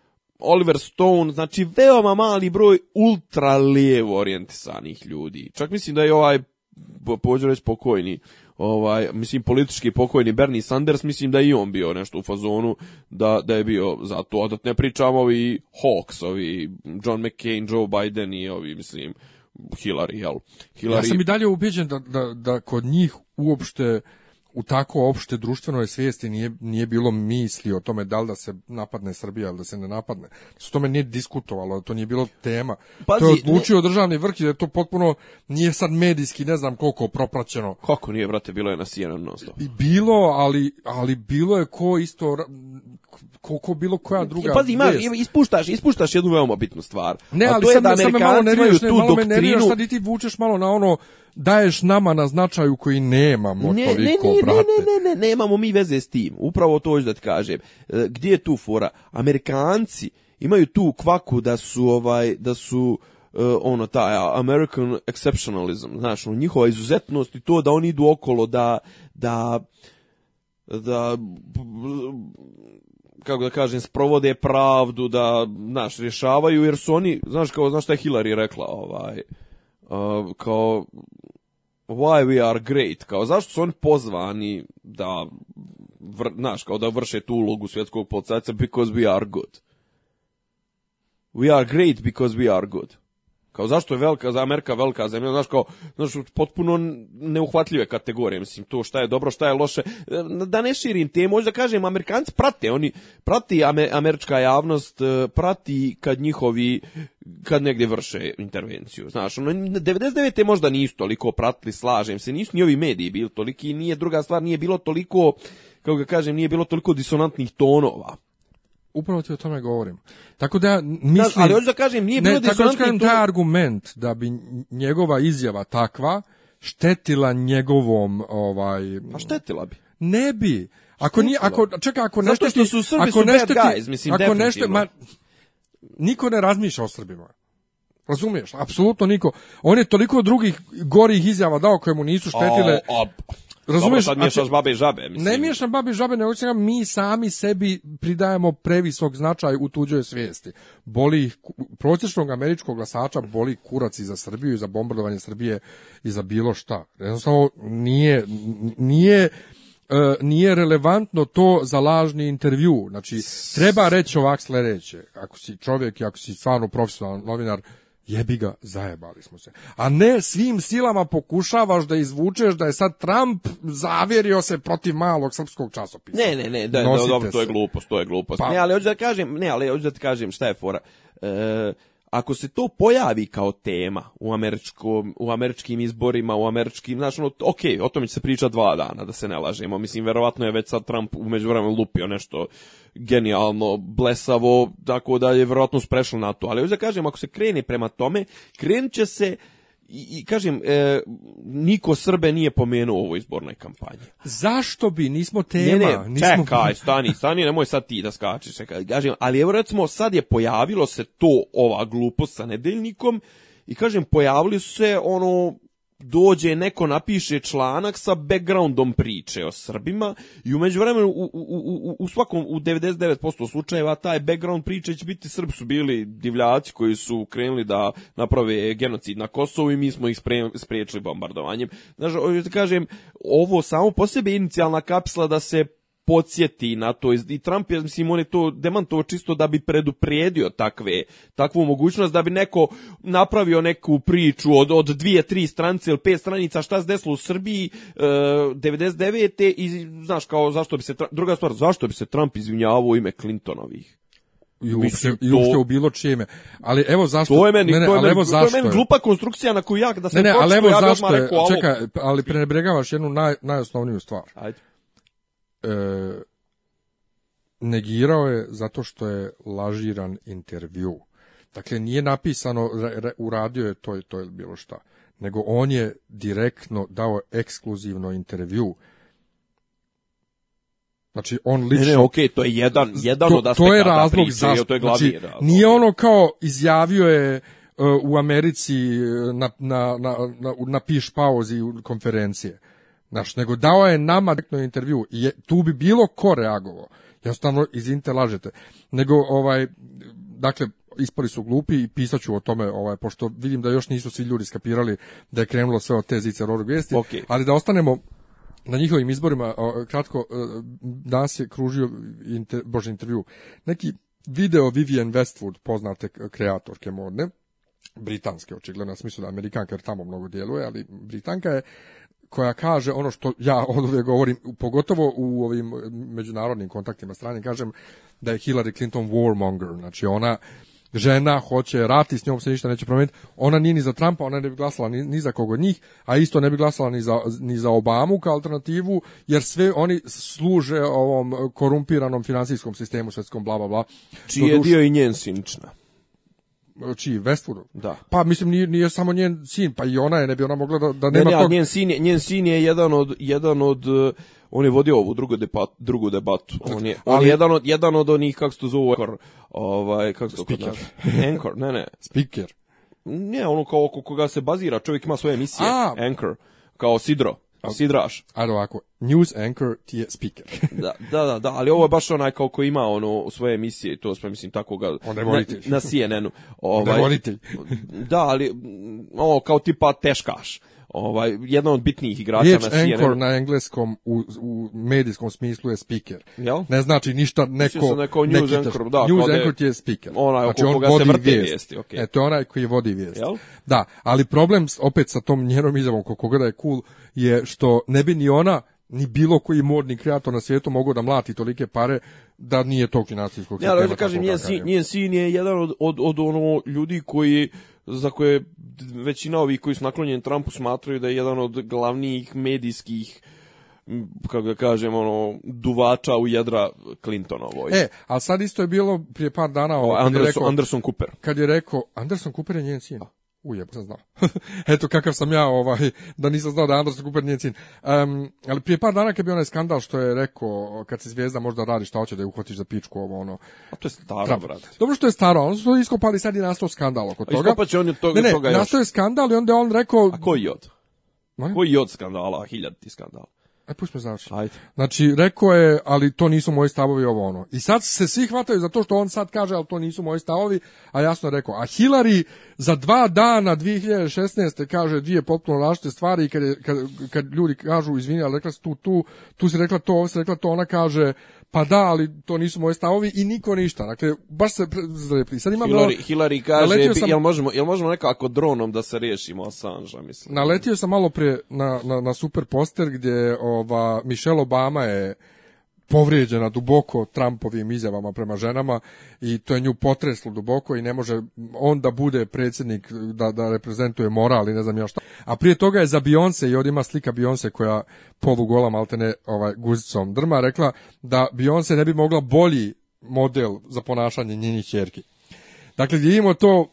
Oliver Stone, znači veoma mali broj ultra lijevo orijentisanih ljudi. Čak mislim da je ovaj pođe reći pokojni ovaj mislim politički pokojni Bernie Sanders mislim da i on bio nešto u fazonu da da je bio za to da ne pričamo ovi Hawks ovi John McCain Joe Biden i ovi mislim Hillary jel Hillary Ja sam i dalje ubeđen da, da, da kod njih uopšte u tako opšte društvenoj svijesti nije, nije bilo misli o tome da li da se napadne Srbija ili da se ne napadne. S znači, tome nije diskutovalo, to nije bilo tema. Pazi, to je odlučio ne... državni vrh i da to potpuno nije sad medijski, ne znam koliko propraćeno. Koliko nije, brate, bilo je na CNN non stop. Bilo, ali, ali bilo je ko isto koliko bilo koja druga. Pazi, ima, ispuštaš, ispuštaš jednu veoma bitnu stvar. Ne, ali to sad, je da sad me malo nerviraš, ne, malo doktrinu... me nerviraš, sad i ti vučeš malo na ono daješ nama na značaju koji nemamo ne, toliko, ne, ne, brate. Ne, ne, ne, ne, nemamo mi veze s tim. Upravo to hoću da ti kažem. E, gdje je tu fora? Amerikanci imaju tu kvaku da su ovaj da su uh, ono taj American exceptionalism, znaš, ono, njihova izuzetnost i to da oni idu okolo da da da kako da kažem, sprovode pravdu, da, znaš, rješavaju, jer su oni, znaš, kao, znaš šta je Hillary rekla, ovaj, uh, kao, why we are great, kao, zašto su oni pozvani da, vr, znaš, kao da vrše tu ulogu svjetskog policajca, because we are good. We are great because we are good. Kao zašto je velika Amerika velika zemlja, znaš kao, znaš potpuno neuhvatljive kategorije, mislim to šta je dobro, šta je loše. E, da ne širim te, možda kažem Amerikanci prate, oni prati američka javnost, e, prati kad njihovi kad negde vrše intervenciju. Znaš, ono 99. možda nisu toliko pratili, slažem se, nisu ni ovi mediji bili toliki, nije druga stvar, nije bilo toliko kao ga kažem, nije bilo toliko disonantnih tonova. Upravo ti o tome govorim. Tako da mislim... Da, ali hoću da kažem, nije bilo ne, tako da, da kažem, tu... taj argument da bi njegova izjava takva štetila njegovom... Ovaj, A pa štetila bi? Ne bi. Ako nije, ako, čekaj, ako nešto Zato što su Srbi ako su nešto guys, mislim, ako Nešto, ma, niko ne razmišlja o Srbima. Razumiješ? Apsolutno niko. On je toliko drugih gorih izjava dao koje mu nisu štetile. A, a, Razumeš, Dobro, sad babe i žabe. Mislim. Ne miješam babe i žabe, nego mi sami sebi pridajemo previsok značaj u tuđoj svijesti. Boli prosječnog američkog glasača boli kurac i za Srbiju i za bombardovanje Srbije i za bilo šta. Jednostavno nije, nije e, nije relevantno to za lažni intervju. Znači, treba reći ovak sledeće. Ako si čovjek i ako si stvarno profesionalan novinar, jebi ga, zajebali smo se. A ne svim silama pokušavaš da izvučeš da je sad Trump zavjerio se protiv malog srpskog časopisa. Ne, ne, ne, da, da dobro, to je glupost, to je glupost. Pa, ne, ali hoću da kažem, ne, ali hoću da ti kažem šta je fora. E, ako se to pojavi kao tema u, američkom, u američkim izborima, u američkim, znači, ono, ok, o tome će se priča dva dana, da se ne lažemo. Mislim, verovatno je već sad Trump u međuvremenu lupio nešto genijalno, blesavo, tako da je verovatno sprešao na to. Ali hoću da kažem, ako se krene prema tome, krenut će se i, kažem, e, niko Srbe nije pomenuo u ovoj izbornoj kampanji. Zašto bi? Nismo tema. Ne, ne, nismo... čekaj, stani, stani, nemoj sad ti da skačeš. Čekaj, kažem, ali evo recimo sad je pojavilo se to ova glupost sa nedeljnikom i kažem, pojavili su se ono dođe neko napiše članak sa backgroundom priče o Srbima i umeđu vremenu u, u, u, u svakom, u 99% slučajeva taj background priče će biti Srb su bili divljaci koji su krenuli da naprave genocid na Kosovu i mi smo ih spriječili bombardovanjem. Znaš, kažem, ovo samo po sebi inicijalna kapsla da se podsjeti na to. I Trump je, mislim, on je to demantovo čisto da bi preduprijedio takve, takvu mogućnost, da bi neko napravio neku priču od, od dvije, tri stranice ili pet stranica šta se desilo u Srbiji e, 99. i, znaš, kao zašto bi se, druga stvar, zašto bi se Trump izvinjavao ime Clintonovih? i uopšte, i uopšte u bilo čijeme. Ali evo zašto... To je meni, ne, ne, to je meni, evo zašto to je meni glupa konstrukcija na koju ja da se ne, ne, ali evo ja da zašto je, rekao, čeka, ali prenebregavaš jednu naj, najosnovniju stvar. Ajde e, negirao je zato što je lažiran intervju. Dakle, nije napisano, uradio je to to ili bilo šta, nego on je direktno dao ekskluzivno intervju. Znači, on lično... Ne, ne, okej, okay, to je jedan, jedan to, od aspekata To je razlog priče, zasp... to je glavni znači, razlog. Nije ono kao izjavio je uh, u Americi na, na, na, na, na piš pauzi konferencije Znaš, nego dao je nama direktno intervju i tu bi bilo ko reagovao. Jednostavno, izvinite, lažete. Nego, ovaj, dakle, ispali su glupi i pisaću o tome, ovaj, pošto vidim da još nisu svi ljudi skapirali da je krenulo sve od te zice rorog vijesti, okay. ali da ostanemo na njihovim izborima, kratko, e, danas je kružio, inter, bože, intervju, neki video Vivian Westwood, poznate kreatorke modne, britanske očigledno, na smislu da amerikanka jer tamo mnogo djeluje, ali britanka je koja kaže ono što ja ovdje govorim, pogotovo u ovim eh, međunarodnim kontaktima strani, kažem da je Hillary Clinton warmonger, znači ona žena hoće rat i s njom se ništa neće promijeniti. Ona nije ni za Trumpa, ona ne bi glasala ni, ni za kog od njih, a isto ne bi glasala ni za, ni za Obamu kao alternativu, jer sve oni služe ovom eh, korumpiranom finansijskom sistemu svetskom, bla, bla, bla. Čiji je dio i njen sinična čiji znači, Westwoodu. Da. Pa mislim nije, nije samo njen sin, pa i ona je ne bi ona mogla da, da nema ne, ne, tog. Njen sin je, njen sin je jedan od jedan od eh, on je vodio ovu drugu debatu, drugu debatu. On je on Ali... je jedan od jedan od onih kako se to zove, ovaj kako se to kaže, anchor, ne ne, speaker. Ne, ono kao oko koga se bazira, čovjek ima svoje emisije, A... anchor, kao sidro. Al, si ovako, news anchor ti je speaker. da, da, da, da, ali ovo je baš onaj kao ko ima ono svoje emisije i to sve, mislim, tako ga... On je na, na CNN-u. Ovaj, da, ali mm, ovo kao tipa teškaš ovaj jedan od bitnijih igrača Riječ na CNN. na engleskom u, u medijskom smislu je speaker. Jel? Ne znači ništa neko neko da news nekitaš, anchor, da, news da anchor je speaker. Onaj znači, on koga vodi se vrte vijest. vijesti, okay. E, to je onaj koji vodi vijest. Jel? Da, ali problem opet sa tom njenom izjavom koliko god da je cool je što ne bi ni ona ni bilo koji modni kreator na svijetu mogao da mlati tolike pare da nije tog financijskog ja, sistema. Ja, da kažem, njen sin, njen sin je jedan od, od, od ono ljudi koji za koje većina ovih koji su naklonjeni Trumpu smatraju da je jedan od glavnijih medijskih kako ga da kažem, ono, duvača u jedra Clintonovoj. E, ali sad isto je bilo prije par dana... Ovo, Anderson, rekao, Anderson Cooper. Kad je rekao, Anderson Cooper je njen sin. A. Da. Ujebu sam znao. Eto kakav sam ja, ovaj, da nisam znao da Anderson Cooper nije cin. Um, ali prije par dana kad bi onaj skandal što je rekao, kad si zvijezda možda radi šta hoće da je uhvatiš za pičku, ovo ono. A to je staro, brate. Dobro što je staro, ono su iskopali sad i nastao skandal oko toga. Iskopat će on od toga, ne, ne, toga još. nastao je skandal i onda je on rekao... A koji jod? Koji od skandala, a hiljaditi skandala? Aj, e, pusti me završiti. Ajde. Znači, rekao je, ali to nisu moji stavovi ovo ono. I sad se svi hvataju za to što on sad kaže, ali to nisu moji stavovi, a jasno je rekao. A Hillary za dva dana 2016. kaže dvije potpuno različite stvari i kad, kad, kad, ljudi kažu, izvini, ali rekla si tu, tu, tu si rekla to, ovo si rekla to, ona kaže, pa da, ali to nisu moji stavovi i niko ništa. Dakle, baš se zalepi. Sad imam Hillary, malo, Hillary kaže, sam, jel, možemo, jel možemo nekako dronom da se riješimo Assange, mislim. Naletio sam malo pre na, na, na super poster gdje ova, Michelle Obama je povrijeđena duboko Trumpovim izjavama prema ženama i to je nju potreslo duboko i ne može on da bude predsjednik da, da reprezentuje moral i ne znam ja šta. A prije toga je za Beyoncé i odima slika Beyoncé koja polugola maltene ovaj, guzicom drma rekla da Beyoncé ne bi mogla bolji model za ponašanje njenih čerki. Dakle, vidimo to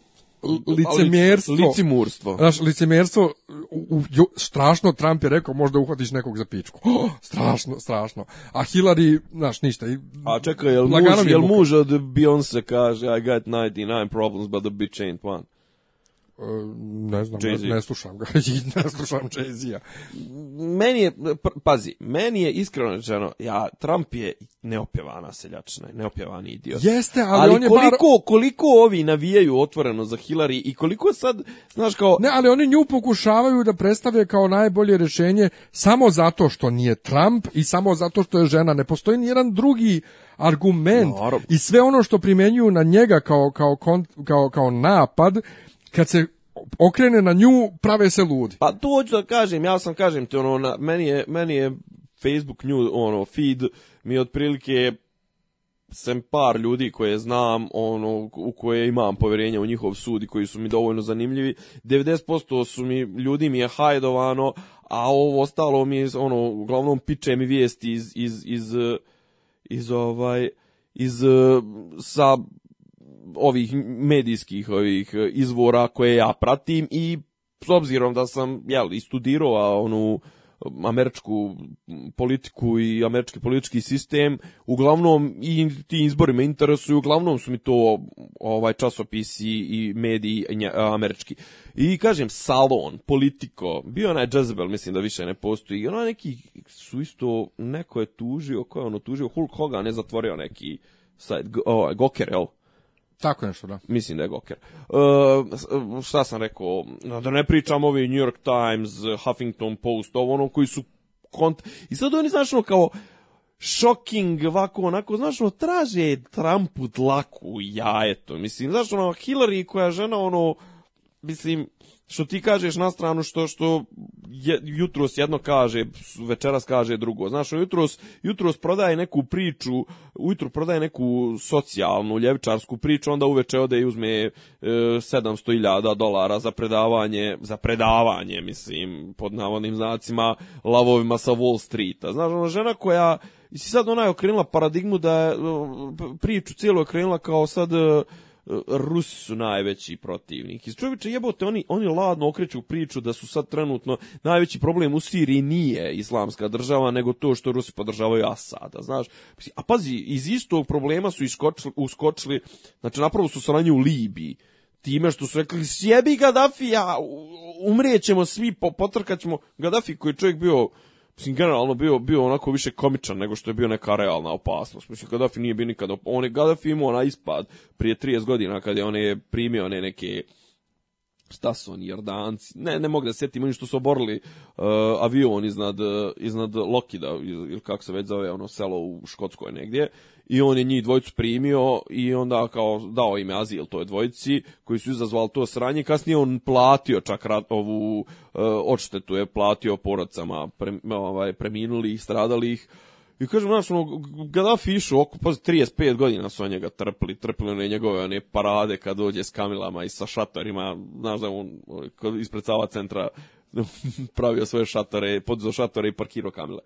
licemjerstvo. Licimurstvo. Znaš, licemjerstvo, u, u, strašno, Trump je rekao, možda uhvatiš nekog za pičku. Oh, strašno, strašno. A Hillary, znaš, ništa. I, A čekaj, jel muž, jel muž od Beyonce kaže, I got 99 problems, but the bitch ain't one. E, ne znam, ne, ne, slušam ga, ne slušam Jay-Z-a. Meni je, pazi, meni je iskreno rečeno, ja, Trump je neopjevana seljačna, neopjevani idiot. Jeste, ali, ali on je koliko, bar... koliko ovi navijaju otvoreno za Hillary i koliko sad, znaš kao... Ne, ali oni nju pokušavaju da predstave kao najbolje rešenje samo zato što nije Trump i samo zato što je žena. Ne postoji nijedan drugi argument no, i sve ono što primenjuju na njega kao, kao, kao, kao napad kad se okrene na nju, prave se ludi. Pa dođu da kažem, ja sam kažem ti, ono, na, meni, je, meni je Facebook new, ono, feed, mi otprilike sem par ljudi koje znam, ono, u koje imam povjerenje u njihov sud i koji su mi dovoljno zanimljivi, 90% su mi, ljudi mi je hajdovano, a ovo ostalo mi je, ono, uglavnom piče mi vijesti iz, iz, iz, iz, iz ovaj, iz, sa ovih medijskih ovih e, izvora koje ja pratim i s obzirom da sam jel, i studirao onu američku politiku i američki politički sistem, uglavnom i ti izbori me interesuju, uglavnom su mi to ovaj časopisi i mediji e, američki. I kažem, Salon, Politico, bio onaj Jezebel, mislim da više ne postoji, ono neki su isto, neko je tužio, ko je ono tužio, Hulk Hogan je zatvorio neki sajt, ovaj, Goker, jel? Tako nešto, da. Mislim da je Goker. Uh, šta sam rekao, da ne pričam ovi New York Times, Huffington Post, ovo ono koji su kont... I sad oni znaš ono kao shocking ovako onako, znaš ono, traže Trumpu dlaku jajeto. Mislim, znaš ono, Hillary koja žena ono, mislim, što ti kažeš na stranu što što je, jutros jedno kaže, večeras kaže drugo. Znaš, jutros, jutros prodaje neku priču, ujutro prodaje neku socijalnu, ljevičarsku priču, onda uveče ode i uzme e, 700.000 dolara za predavanje, za predavanje, mislim, pod navodnim znacima, lavovima sa Wall Streeta. Znaš, ona žena koja, i sad ona je okrenula paradigmu da je priču cijelu okrenula kao sad... E, Rusi su najveći protivnik. Iz čovječe jebote, oni, oni ladno okreću priču da su sad trenutno najveći problem u Siriji nije islamska država, nego to što Rusi podržavaju Asada, znaš. A pazi, iz istog problema su iskočili, uskočili, znači napravo su sranje u Libiji time što su rekli sjebi ja, umrijećemo svi, potrkaćemo Gaddafi koji je čovjek bio mislim, generalno bio, bio onako više komičan nego što je bio neka realna opasnost. Mislim, Gaddafi nije bio nikada, on je Gaddafi imao onaj ispad prije 30 godina kad je on je primio one neke šta su oni, Jordanci, ne, ne mogu da sjetim, oni što su oborili uh, avion iznad, uh, iznad Lokida, ili kako se već zove, ono selo u Škotskoj negdje, i on je njih dvojicu primio i onda kao dao ime azil toj dvojici koji su izazvali to sranje. Kasnije on platio čak ovu e, odštetu, je platio porodcama pre, ovaj, preminulih, stradalih. I kažem, znaš, ono, Gaddafi išu, oko, pa 35 godina su on njega trpli, trpli one njegove one parade kad dođe s kamilama i sa šatorima, znaš da on ispred sava centra pravio svoje šatore, podizao šatore i parkirao kamile.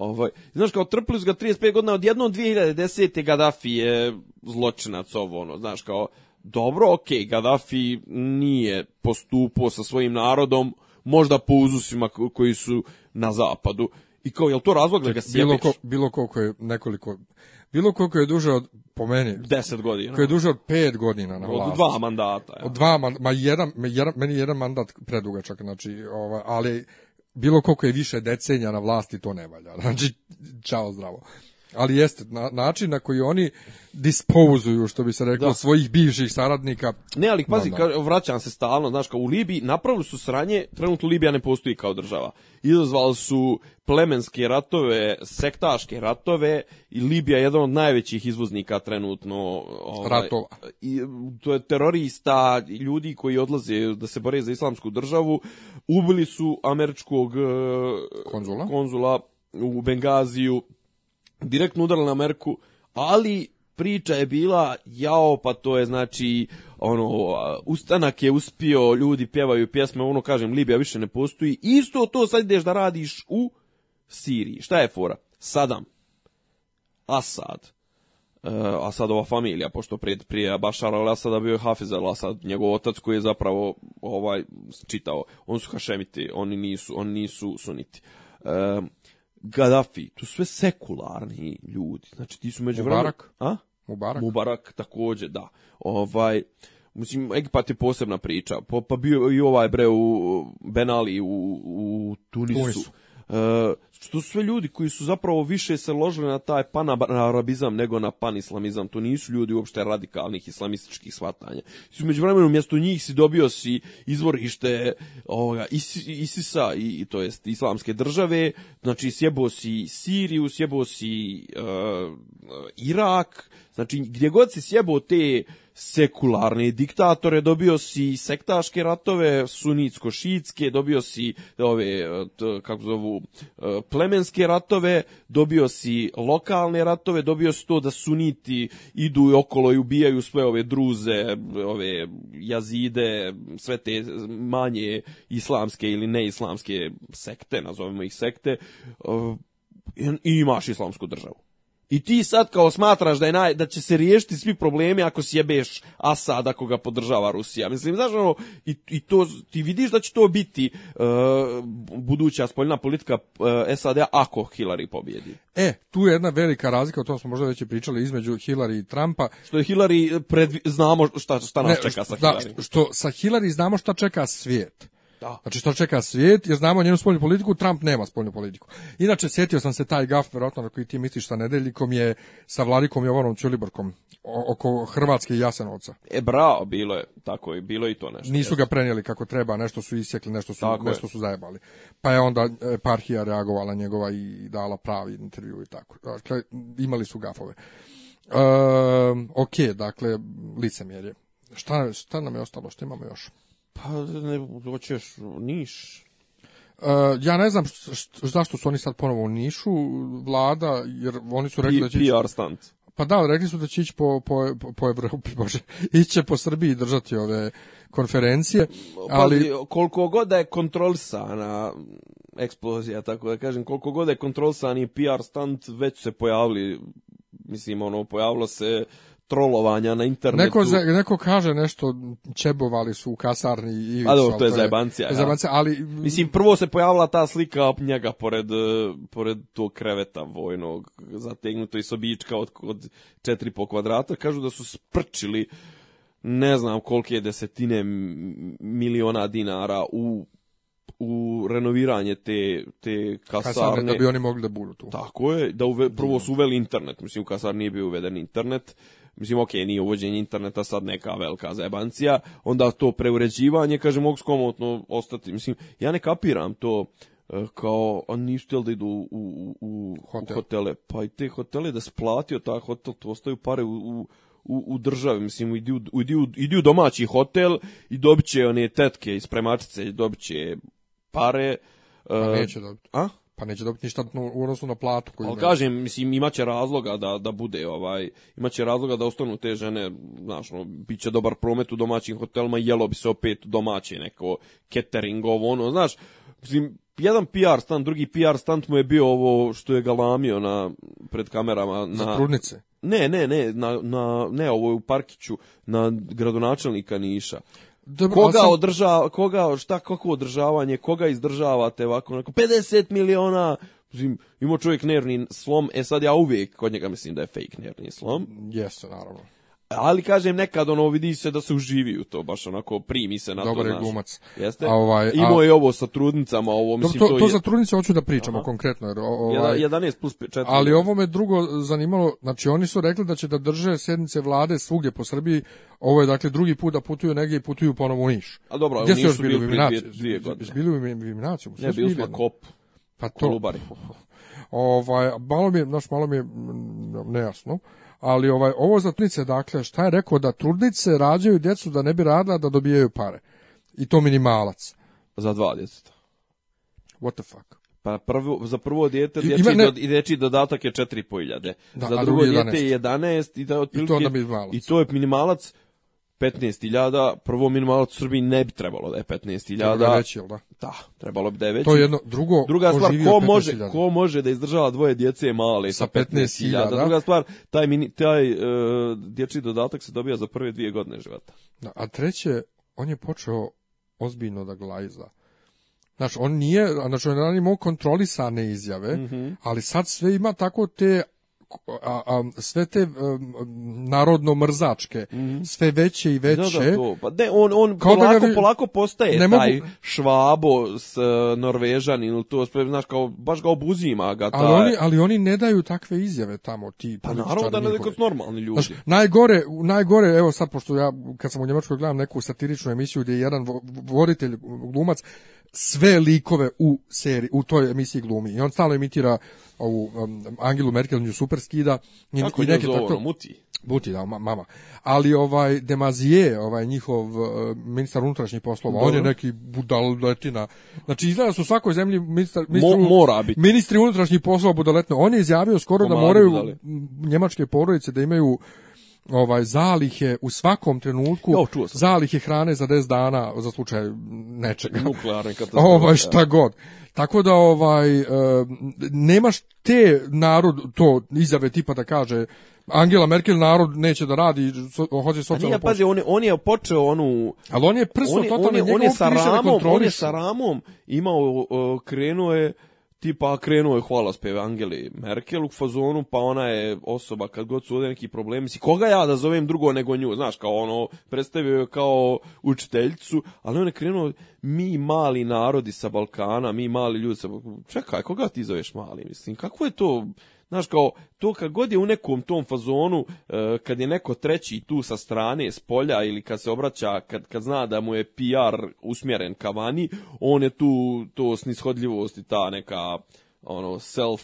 Ovaj, znaš, kao trpli su ga 35 godina, od odjednom 2010. Gaddafi je zločinac ovo, ono, znaš, kao, dobro, okej, okay, Gaddafi nije postupao sa svojim narodom, možda po uzusima koji su na zapadu. I kao, jel to razlog da ga sjebiš? Bilo, ko, bilo koliko je nekoliko... Bilo koliko je duže od, po meni... 10 godina. Koji je duže od 5 godina na vlasti. Od dva mandata. Ja. Od dva, ma jedan, jedan, meni jedan mandat predugačak, znači, ova, ali bilo koliko je više decenija na vlasti, to ne valja. Znači, čao zdravo. Ali jeste, na, način na koji oni dispozuju, što bi se reklo, da. svojih bivših saradnika. Ne, ali pazi, no, no. Ka, vraćam se stalno, znaš, kao u Libiji napravili su sranje, trenutno Libija ne postoji kao država. Izazvali su plemenske ratove, sektaške ratove i Libija je jedan od najvećih izvoznika trenutno. Ovaj, Ratova. I, to je terorista, ljudi koji odlaze da se bore za islamsku državu ubili su američkog e, konzula, konzula u Bengaziju, direktno udarali na Ameriku, ali priča je bila jao pa to je znači ono ustanak je uspio ljudi pjevaju pjesme ono kažem Libija više ne postoji isto to sad ideš da radiš u Siriji šta je fora Sadam Asad Eh, Asadova familija, pošto prije, prije Bašara al-Asada bio je Hafiz al-Asad, njegov otac koji je zapravo ovaj čitao. On su hašemiti, oni nisu, oni nisu suniti. E, Gaddafi, to sve sekularni ljudi. Znači ti su među Mubarak? Vremenu, a? Mubarak. Mubarak takođe, da. Ovaj Mislim, Egipat je posebna priča. Pa, bio i ovaj bre u Benali u, u Tunisu. Tunisu. E, Što sve ljudi koji su zapravo više se ložili na taj panarabizam nego na panislamizam. To nisu ljudi uopšte radikalnih islamističkih shvatanja. Su među vremenu mjesto njih si dobio si izvorište ovoga, Isisa, i, to jest islamske države. Znači sjebo si Siriju, sjebo si uh, Irak. Znači gdje god si sjebo te sekularni diktator je dobio si sektaške ratove, sunitsko šitske dobio si ove, kako zovu, e, plemenske ratove, dobio si lokalne ratove, dobio si to da suniti idu okolo i ubijaju sve ove druze, ove jazide, sve te manje islamske ili neislamske sekte, nazovemo ih sekte, e, i imaš islamsku državu. I ti sad kao smatraš da je naj, da će se riješiti svi problemi ako sjebeš Asad ako ga podržava Rusija. Mislim znaš ono i, i to ti vidiš da će to biti uh, buduća spoljna politika uh, e, sad ako Hillary pobjedi. E, tu je jedna velika razlika, o tom smo možda već pričali između Hillary i Trumpa. Što je Hillary pred znamo šta šta nas ne, čeka sa da, Hillary. Da, što sa Hillary znamo šta čeka svijet. Da. Znači što čeka svijet, jer znamo njenu spoljnu politiku, Trump nema spoljnu politiku. Inače, sjetio sam se taj gaf, vjerojatno na koji ti misliš sa nedeljkom je sa Vladikom Jovanom Ćuliborkom oko Hrvatske i Jasenovca. E, bravo, bilo je, tako je, bilo i to nešto. Nisu ga prenijeli kako treba, nešto su isjekli, nešto su, tako nešto je. su zajebali. Pa je onda e, parhija reagovala njegova i dala pravi intervju i tako. Dakle, imali su gafove. E, ok, dakle, licemjerje. Šta, šta nam je ostalo, šta imamo još? Pa, ne, hoćeš Niš. Uh, ja ne znam št, zašto su oni sad ponovo u Nišu, vlada, jer oni su rekli I, da će... PR stand. Pa da, rekli su da će ići po, po, po Evropi, bože, iće po Srbiji držati ove konferencije, ali... Pa, koliko god da je kontrolsana eksplozija, tako da kažem, koliko god da je kontrolsan i PR stand, već se pojavili, mislim, ono, pojavilo se trolovanja na internetu. Neko, za, neko kaže nešto, čebovali su u kasarni i... A dobro, to je zajebancija. Ja. Zajebancija, ali... Mislim, prvo se pojavila ta slika njega pored, pored tog kreveta vojnog, zategnuto i sobička od, od četiri po kvadrata. Kažu da su sprčili ne znam kolike desetine miliona dinara u u renoviranje te, te kasarne. kasarne. Da bi oni mogli da budu tu. Tako je, da uve, prvo su uveli internet, mislim u kasarni nije bio uveden internet mislim, ok, nije uvođenje interneta sad neka velika zajebancija, onda to preuređivanje, kažem, mogu skomotno ostati, mislim, ja ne kapiram to e, kao, a nisu htjeli da idu u, u, u, Hotel. u, hotele, pa i te hotele da splatio ta hotel, to ostaju pare u, u u, u državi, mislim, idi u, idi, u, idi u domaći hotel i dobit će one tetke iz premačice, dobit će pare. E, pa neće dobiti. A? pa neće dobiti ništa u odnosu na platu koju. Al kažem, mislim imaće razloga da da bude ovaj imaće razloga da ostanu te žene, znaš, no, biće dobar promet u domaćim hotelima, jelo bi se opet domaće neko catering ovo ono, znaš, mislim jedan PR stan, drugi PR stan mu je bio ovo što je galamio na pred kamerama na Za trudnice. Ne, ne, ne, na, na, ne, ovo je u Parkiću, na gradonačelnika Niša. Dobro, koga sam... održava, koga, šta, kako održavanje, koga izdržavate ovako, onako, 50 miliona, Mislim, ima čovjek nervni slom, e sad ja uvijek kod njega mislim da je fake nervni slom. Jeste, naravno ali kažem nekad ono vidi se da se uživi u to baš onako primi se na Dobar to je gumac. Jeste? A ovaj imao je ovo sa trudnicama, ovo mislim to, to, to je... za trudnice hoću da pričamo Aha. konkretno jer ovaj 11 plus 4. Ali ovo me drugo zanimalo, znači oni su rekli da će da drže sednice vlade svugdje po Srbiji. Ovo je dakle drugi put da putuju negdje i putuju ponovo u Niš. A dobro, Gdje u Nišu bili u dvije, godine. Bili u eliminaciju, Ne, bili smo kop. Pa to. Kolubari. Ovaj malo mi, je, znaš, malo mi je nejasno ali ovaj, ovo za trudnice, dakle, šta je rekao, da trudnice rađaju djecu da ne bi radila, da dobijaju pare. I to minimalac. Za dva djeteta What the fuck? Pa prvo, za prvo dijete dječji, ne, do, dječji dodatak je 4.500. Da, za drugo dijete je 11 i, da, otprilike, I, to je minimalac. I to je minimalac 15.000, prvo minimalac u Srbiji ne bi trebalo da je 15.000. Da veći, jel da? Da, trebalo bi da je veći. To je jedno, drugo, druga ko stvar, ko može, ko može da izdržava dvoje djece male sa 15.000? Druga stvar, taj, mini, taj uh, dječji dodatak se dobija za prve dvije godine života. Da, a treće, on je počeo ozbiljno da glajza. Znači, on nije, znači, on je imao kontrolisane izjave, mm -hmm. ali sad sve ima tako te a, a sve te um, narodno mrzačke mm. sve veće i veće da, da, pa ne, on, on polako, da ga... polako postaje ne taj švabo s uh, e, norvežanin to sve, znaš, kao, baš ga obuzima ga taj... ali, oni, ali oni ne daju takve izjave tamo ti pa naravno da ne daju normalni ljudi znaš, najgore, najgore, evo sad pošto ja kad sam u Njemačkoj gledam neku satiričnu emisiju gdje je jedan voditelj glumac sve likove u seriji, u toj emisiji glumi. I on stalno imitira ovu um, Angelu Merkel, nju super skida. I, Kako i neke zovu, tako, muti? Buti, da, mama. Ali ovaj Demazije, ovaj njihov uh, ministar unutrašnjih poslova, Dobro. on je neki budaletina. Znači izgleda da su u svakoj zemlji ministar, ministru, Mo, mora biti. ministri unutrašnjih poslova budaletno. On je izjavio skoro Komali da moraju budale. njemačke porodice da imaju ovaj zalihe u svakom trenutku jo, zalihe hrane za 10 dana za slučaj nečega nuklearne katastrofe ovaj da. šta god tako da ovaj nemaš te narod to izjave tipa da kaže Angela Merkel narod neće da radi so, hoće socijalno. pa pazi on je, on je počeo onu Ali on je prso totalno on je, on je sa da ramom, on je sa ramom imao krenuo je tipa krenuo je hvalospev Angeli Merkel u fazonu, pa ona je osoba kad god su ovdje neki problemi, si koga ja da zovem drugo nego nju, znaš, kao ono, predstavio je kao učiteljicu, ali ona je krenuo, mi mali narodi sa Balkana, mi mali ljudi sa Balkana, čekaj, koga ti zoveš mali, mislim, kako je to Znaš, kao, to kad god je u nekom tom fazonu, e, kad je neko treći tu sa strane, s polja, ili kad se obraća, kad, kad zna da mu je PR usmjeren ka vani, on je tu, to snishodljivost i ta neka ono self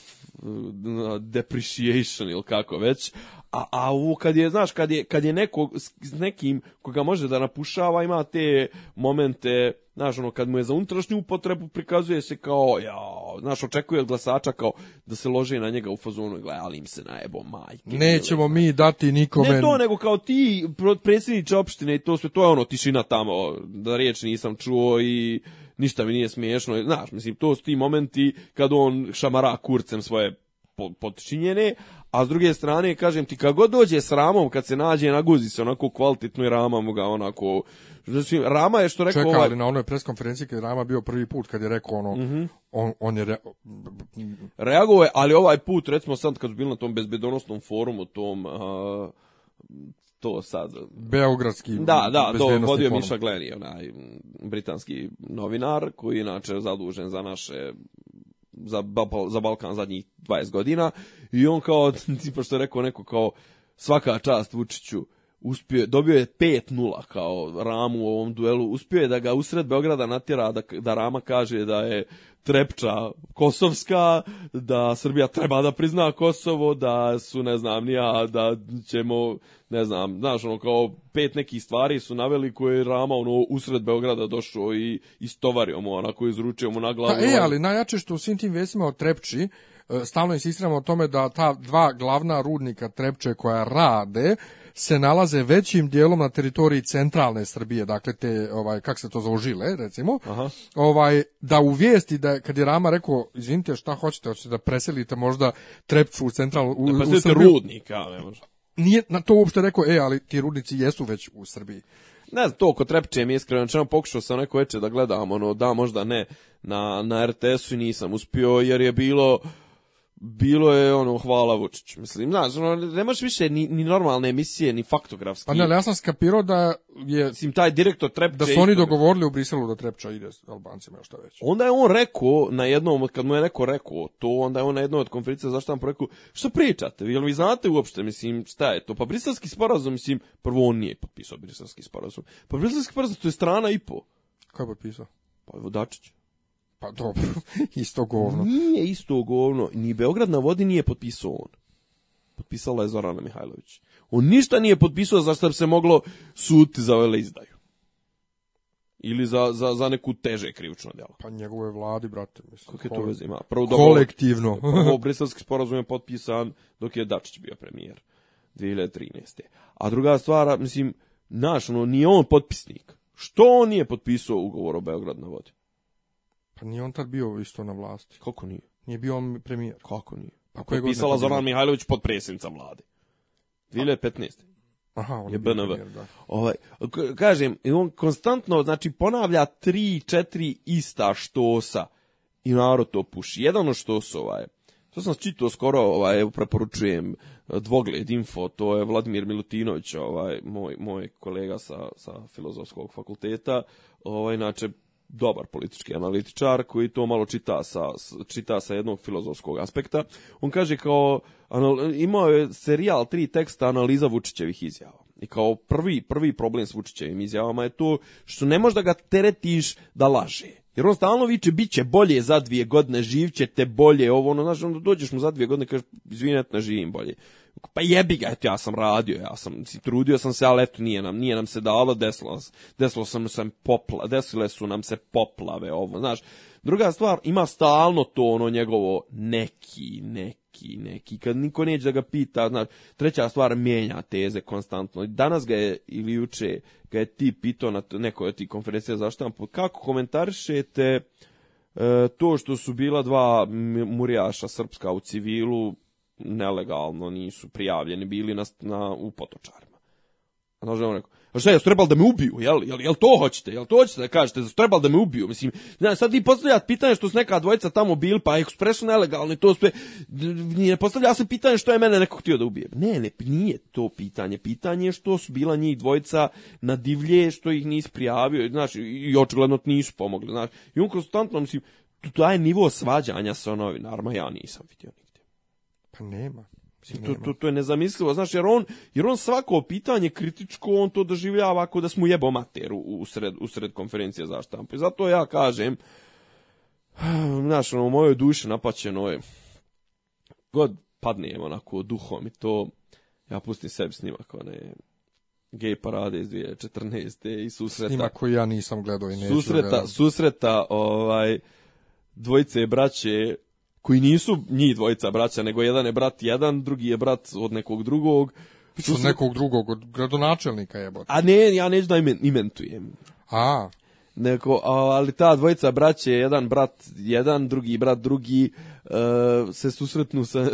depreciation ili kako već a a u kad je znaš kad je kad je neko s nekim koga može da napušava ima te momente znaš ono kad mu je za unutrašnju upotrebu prikazuje se kao ja znaš očekuje od glasača kao da se loži na njega u fazonu gle ali im se najebo majke nećemo mi dati nikome ne to nego kao ti predsjedniče opštine i to sve to je ono tišina tamo da riječ nisam čuo i ništa mi nije smiješno, znaš, mislim, to su ti momenti kad on šamara kurcem svoje potčinjene, a s druge strane, kažem ti, kad god dođe s ramom, kad se nađe na guzi se onako kvalitetno i rama ga onako... Znači, Rama je što rekao... Čekaj, ovaj... na onoj preskonferenciji kad je Rama bio prvi put, kad je rekao ono... Mm -hmm. on, on je... Re... Reagovao je, ali ovaj put, recimo sad kad su bili na tom bezbedonosnom forumu, tom... Uh, to sad... Beogradski Da, da, to vodio Miša Gleni, onaj britanski novinar koji je inače zadužen za naše za, za Balkan zadnjih 20 godina i on kao, tipa što je rekao neko kao svaka čast Vučiću uspio, dobio je 5-0 kao Ramu u ovom duelu, uspio je da ga usred Beograda natjera da, da Rama kaže da je Trepča kosovska, da Srbija treba da prizna Kosovo, da su, ne znam, nija, da ćemo ne znam, znaš, ono kao pet nekih stvari su naveli koje je Rama ono usred Beograda došao i istovario mu, onako izručio mu na glavu. Pa, e, ali najjače što u svim tim vesima o Trepči, e, stalno insistiramo o tome da ta dva glavna rudnika Trepče koja rade se nalaze većim dijelom na teritoriji centralne Srbije, dakle te ovaj kako se to zove žile, recimo. Aha. Ovaj da u vijesti da kad je Rama rekao, izvinite, šta hoćete, hoćete da preselite možda Trepču u centralnu u, pa u rudnika, ne može nije na to uopšte rekao, e, ali ti rudnici jesu već u Srbiji. Ne znam, to oko Trepče mi je iskreno, čemu pokušao sam neko večer da gledam, ono, da, možda ne, na, na RTS-u nisam uspio, jer je bilo bilo je ono hvala Vučić. Mislim, znaš, ono, ne možeš više ni, ni normalne emisije, ni faktografski. Pa ne, ali ja sam skapirao da je... Mislim, taj direktor Trepče... Da su oni dogovorili u Briselu da Trepča ide s Albancima, šta već. Onda je on rekao, na jednom, kad mu je neko rekao to, onda je on na jednom od konferencija zašto vam rekao, što pričate, jel vi znate uopšte, mislim, šta je to? Pa briselski sporazum, mislim, prvo on nije potpisao briselski sporazum. Pa briselski sporazum, to je strana i po. Kako je potpisao? Pa Dačić. Pa dobro, isto govno. Nije isto govno, ni Beograd na vodi nije potpisao on. Potpisala je Zorana Mihajlović. On ništa nije potpisao zašto bi se moglo suditi za vele izdaju. Ili za, za, za neku teže krivično djelo. Pa njegove vladi, brate. Mislim, Kako je to veze ima? Prvo, kolektivno. Prvo, Briselski sporazum je potpisan dok je Dačić bio premijer. 2013. A druga stvar, mislim, naš, ono, nije on potpisnik. Što on nije potpisao ugovor o Beograd na vodi? Pa nije on tad bio isto na vlasti. Kako nije? Nije bio on premijer. Kako nije? Pa koje je pisala Zoran Mihajlović pod predsjednica vlade. 2015. Aha, on je BNV. Da. Ovaj, kažem, on konstantno znači, ponavlja tri, četiri ista štosa i narod to puši. Jedan od štosova je, to sam čitao skoro, ovaj, preporučujem Dvogled Info, to je Vladimir Milutinović, ovaj, moj, moj kolega sa, sa filozofskog fakulteta, ovaj, inače dobar politički analitičar koji to malo čita sa, čita sa jednog filozofskog aspekta. On kaže kao, imao je serijal tri teksta analiza Vučićevih izjava. I kao prvi, prvi problem s Vučićevim izjavama je to što ne možeš da ga teretiš da laže. Jer on stalno viče, bit će bolje za dvije godine, živće te bolje, ovo ono, znaš, onda dođeš mu za dvije godine i kažeš, izvinjati, živim bolje pa jebi ga, eto ja sam radio, ja sam trudio sam se, ali eto nije nam, nije nam se dalo, desilo, desilo sam, se popla, desile su nam se poplave ovo, znaš. Druga stvar, ima stalno to ono njegovo neki, neki, neki, kad niko neće da ga pita, znaš, treća stvar, mijenja teze konstantno. Danas ga je, ili juče, ga je ti pitao na nekoj od tih konferencija za štampu, kako komentarišete e, to što su bila dva murijaša srpska u civilu, nelegalno nisu prijavljeni bili na, na u potočarima. A on rekao, a šta, jesu trebali da me ubiju, jel, jel, jel to hoćete, jel to hoćete da kažete, jesu trebali da me ubiju, mislim, znam, sad vi postavljate pitanje što su neka dvojica tamo bili, pa ekspresno nelegalno i to sve, ne postavlja se pitanje što je mene neko htio da ubije. Ne, ne, nije to pitanje, pitanje je što su bila njih dvojica na divlje, što ih nisi prijavio, znaš, i očigledno nisu pomogli, znaš, i on konstantno, mislim, taj nivo svađanja sa novinarima ja nisam vidio nikad. Pa nema. To, to, to, je nezamislivo, znaš, jer on, jer on svako pitanje kritičko, on to doživljava ako da smo jebo mater u, u, sred, u sred konferencije za štampu. I zato ja kažem, znaš, ono, u mojoj duši napaćeno je, god padnijem onako duhom i to, ja pustim sebi snimak, one, gej parade iz 2014. i susreta. Snima koji ja nisam gledao i neću susreta, da gledam. Susreta, ovaj, dvojice braće koji nisu njih dvojica braća, nego jedan je brat jedan, drugi je brat od nekog drugog. Su od nekog drugog, od gradonačelnika je. A ne, ja neću da imentujem. A. Neko, ali ta dvojica braće, jedan brat jedan, drugi brat drugi, Uh, se susretnu sa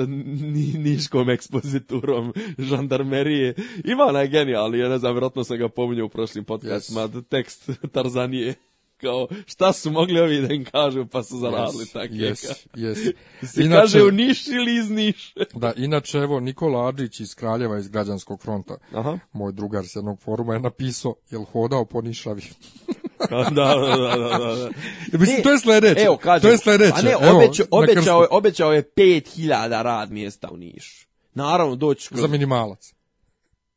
niškom ekspoziturom žandarmerije. Ima onaj ali ja ne znam, vjerojatno sam ga pominjao u prošlim podcastima, yes. tekst Tarzanije kao, šta su mogli ovi da im kažu, pa su zaradili yes, ta keka. Yes, yes. Inače, kaže u Niš ili iz Niš. da, inače, evo, Nikola Adžić iz Kraljeva iz Građanskog fronta, Aha. moj drugar s jednog foruma, je napisao, jel hodao po Nišavi? da, da, da, da, da. da. E, ne, to je sledeće. Evo, kažem, to je sledeće. A pa ne, obeća, obećao, je, obećao je 5000 rad mjesta u Nišu. Naravno, doći kroz... Za minimalac.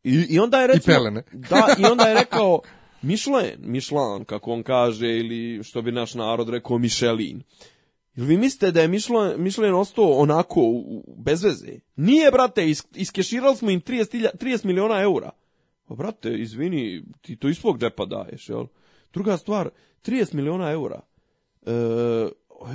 I, I onda je rekao... I pelene. da, i onda je rekao, Michelin, Michelin, kako on kaže, ili što bi naš narod rekao, Michelin. Ili vi mislite da je Michelin, Michelin ostao onako, bez veze? Nije, brate, iskeširali smo im 30, 30 miliona eura. Pa, brate, izvini, ti to iz svog džepa daješ, jel? Druga stvar, 30 miliona eura. E,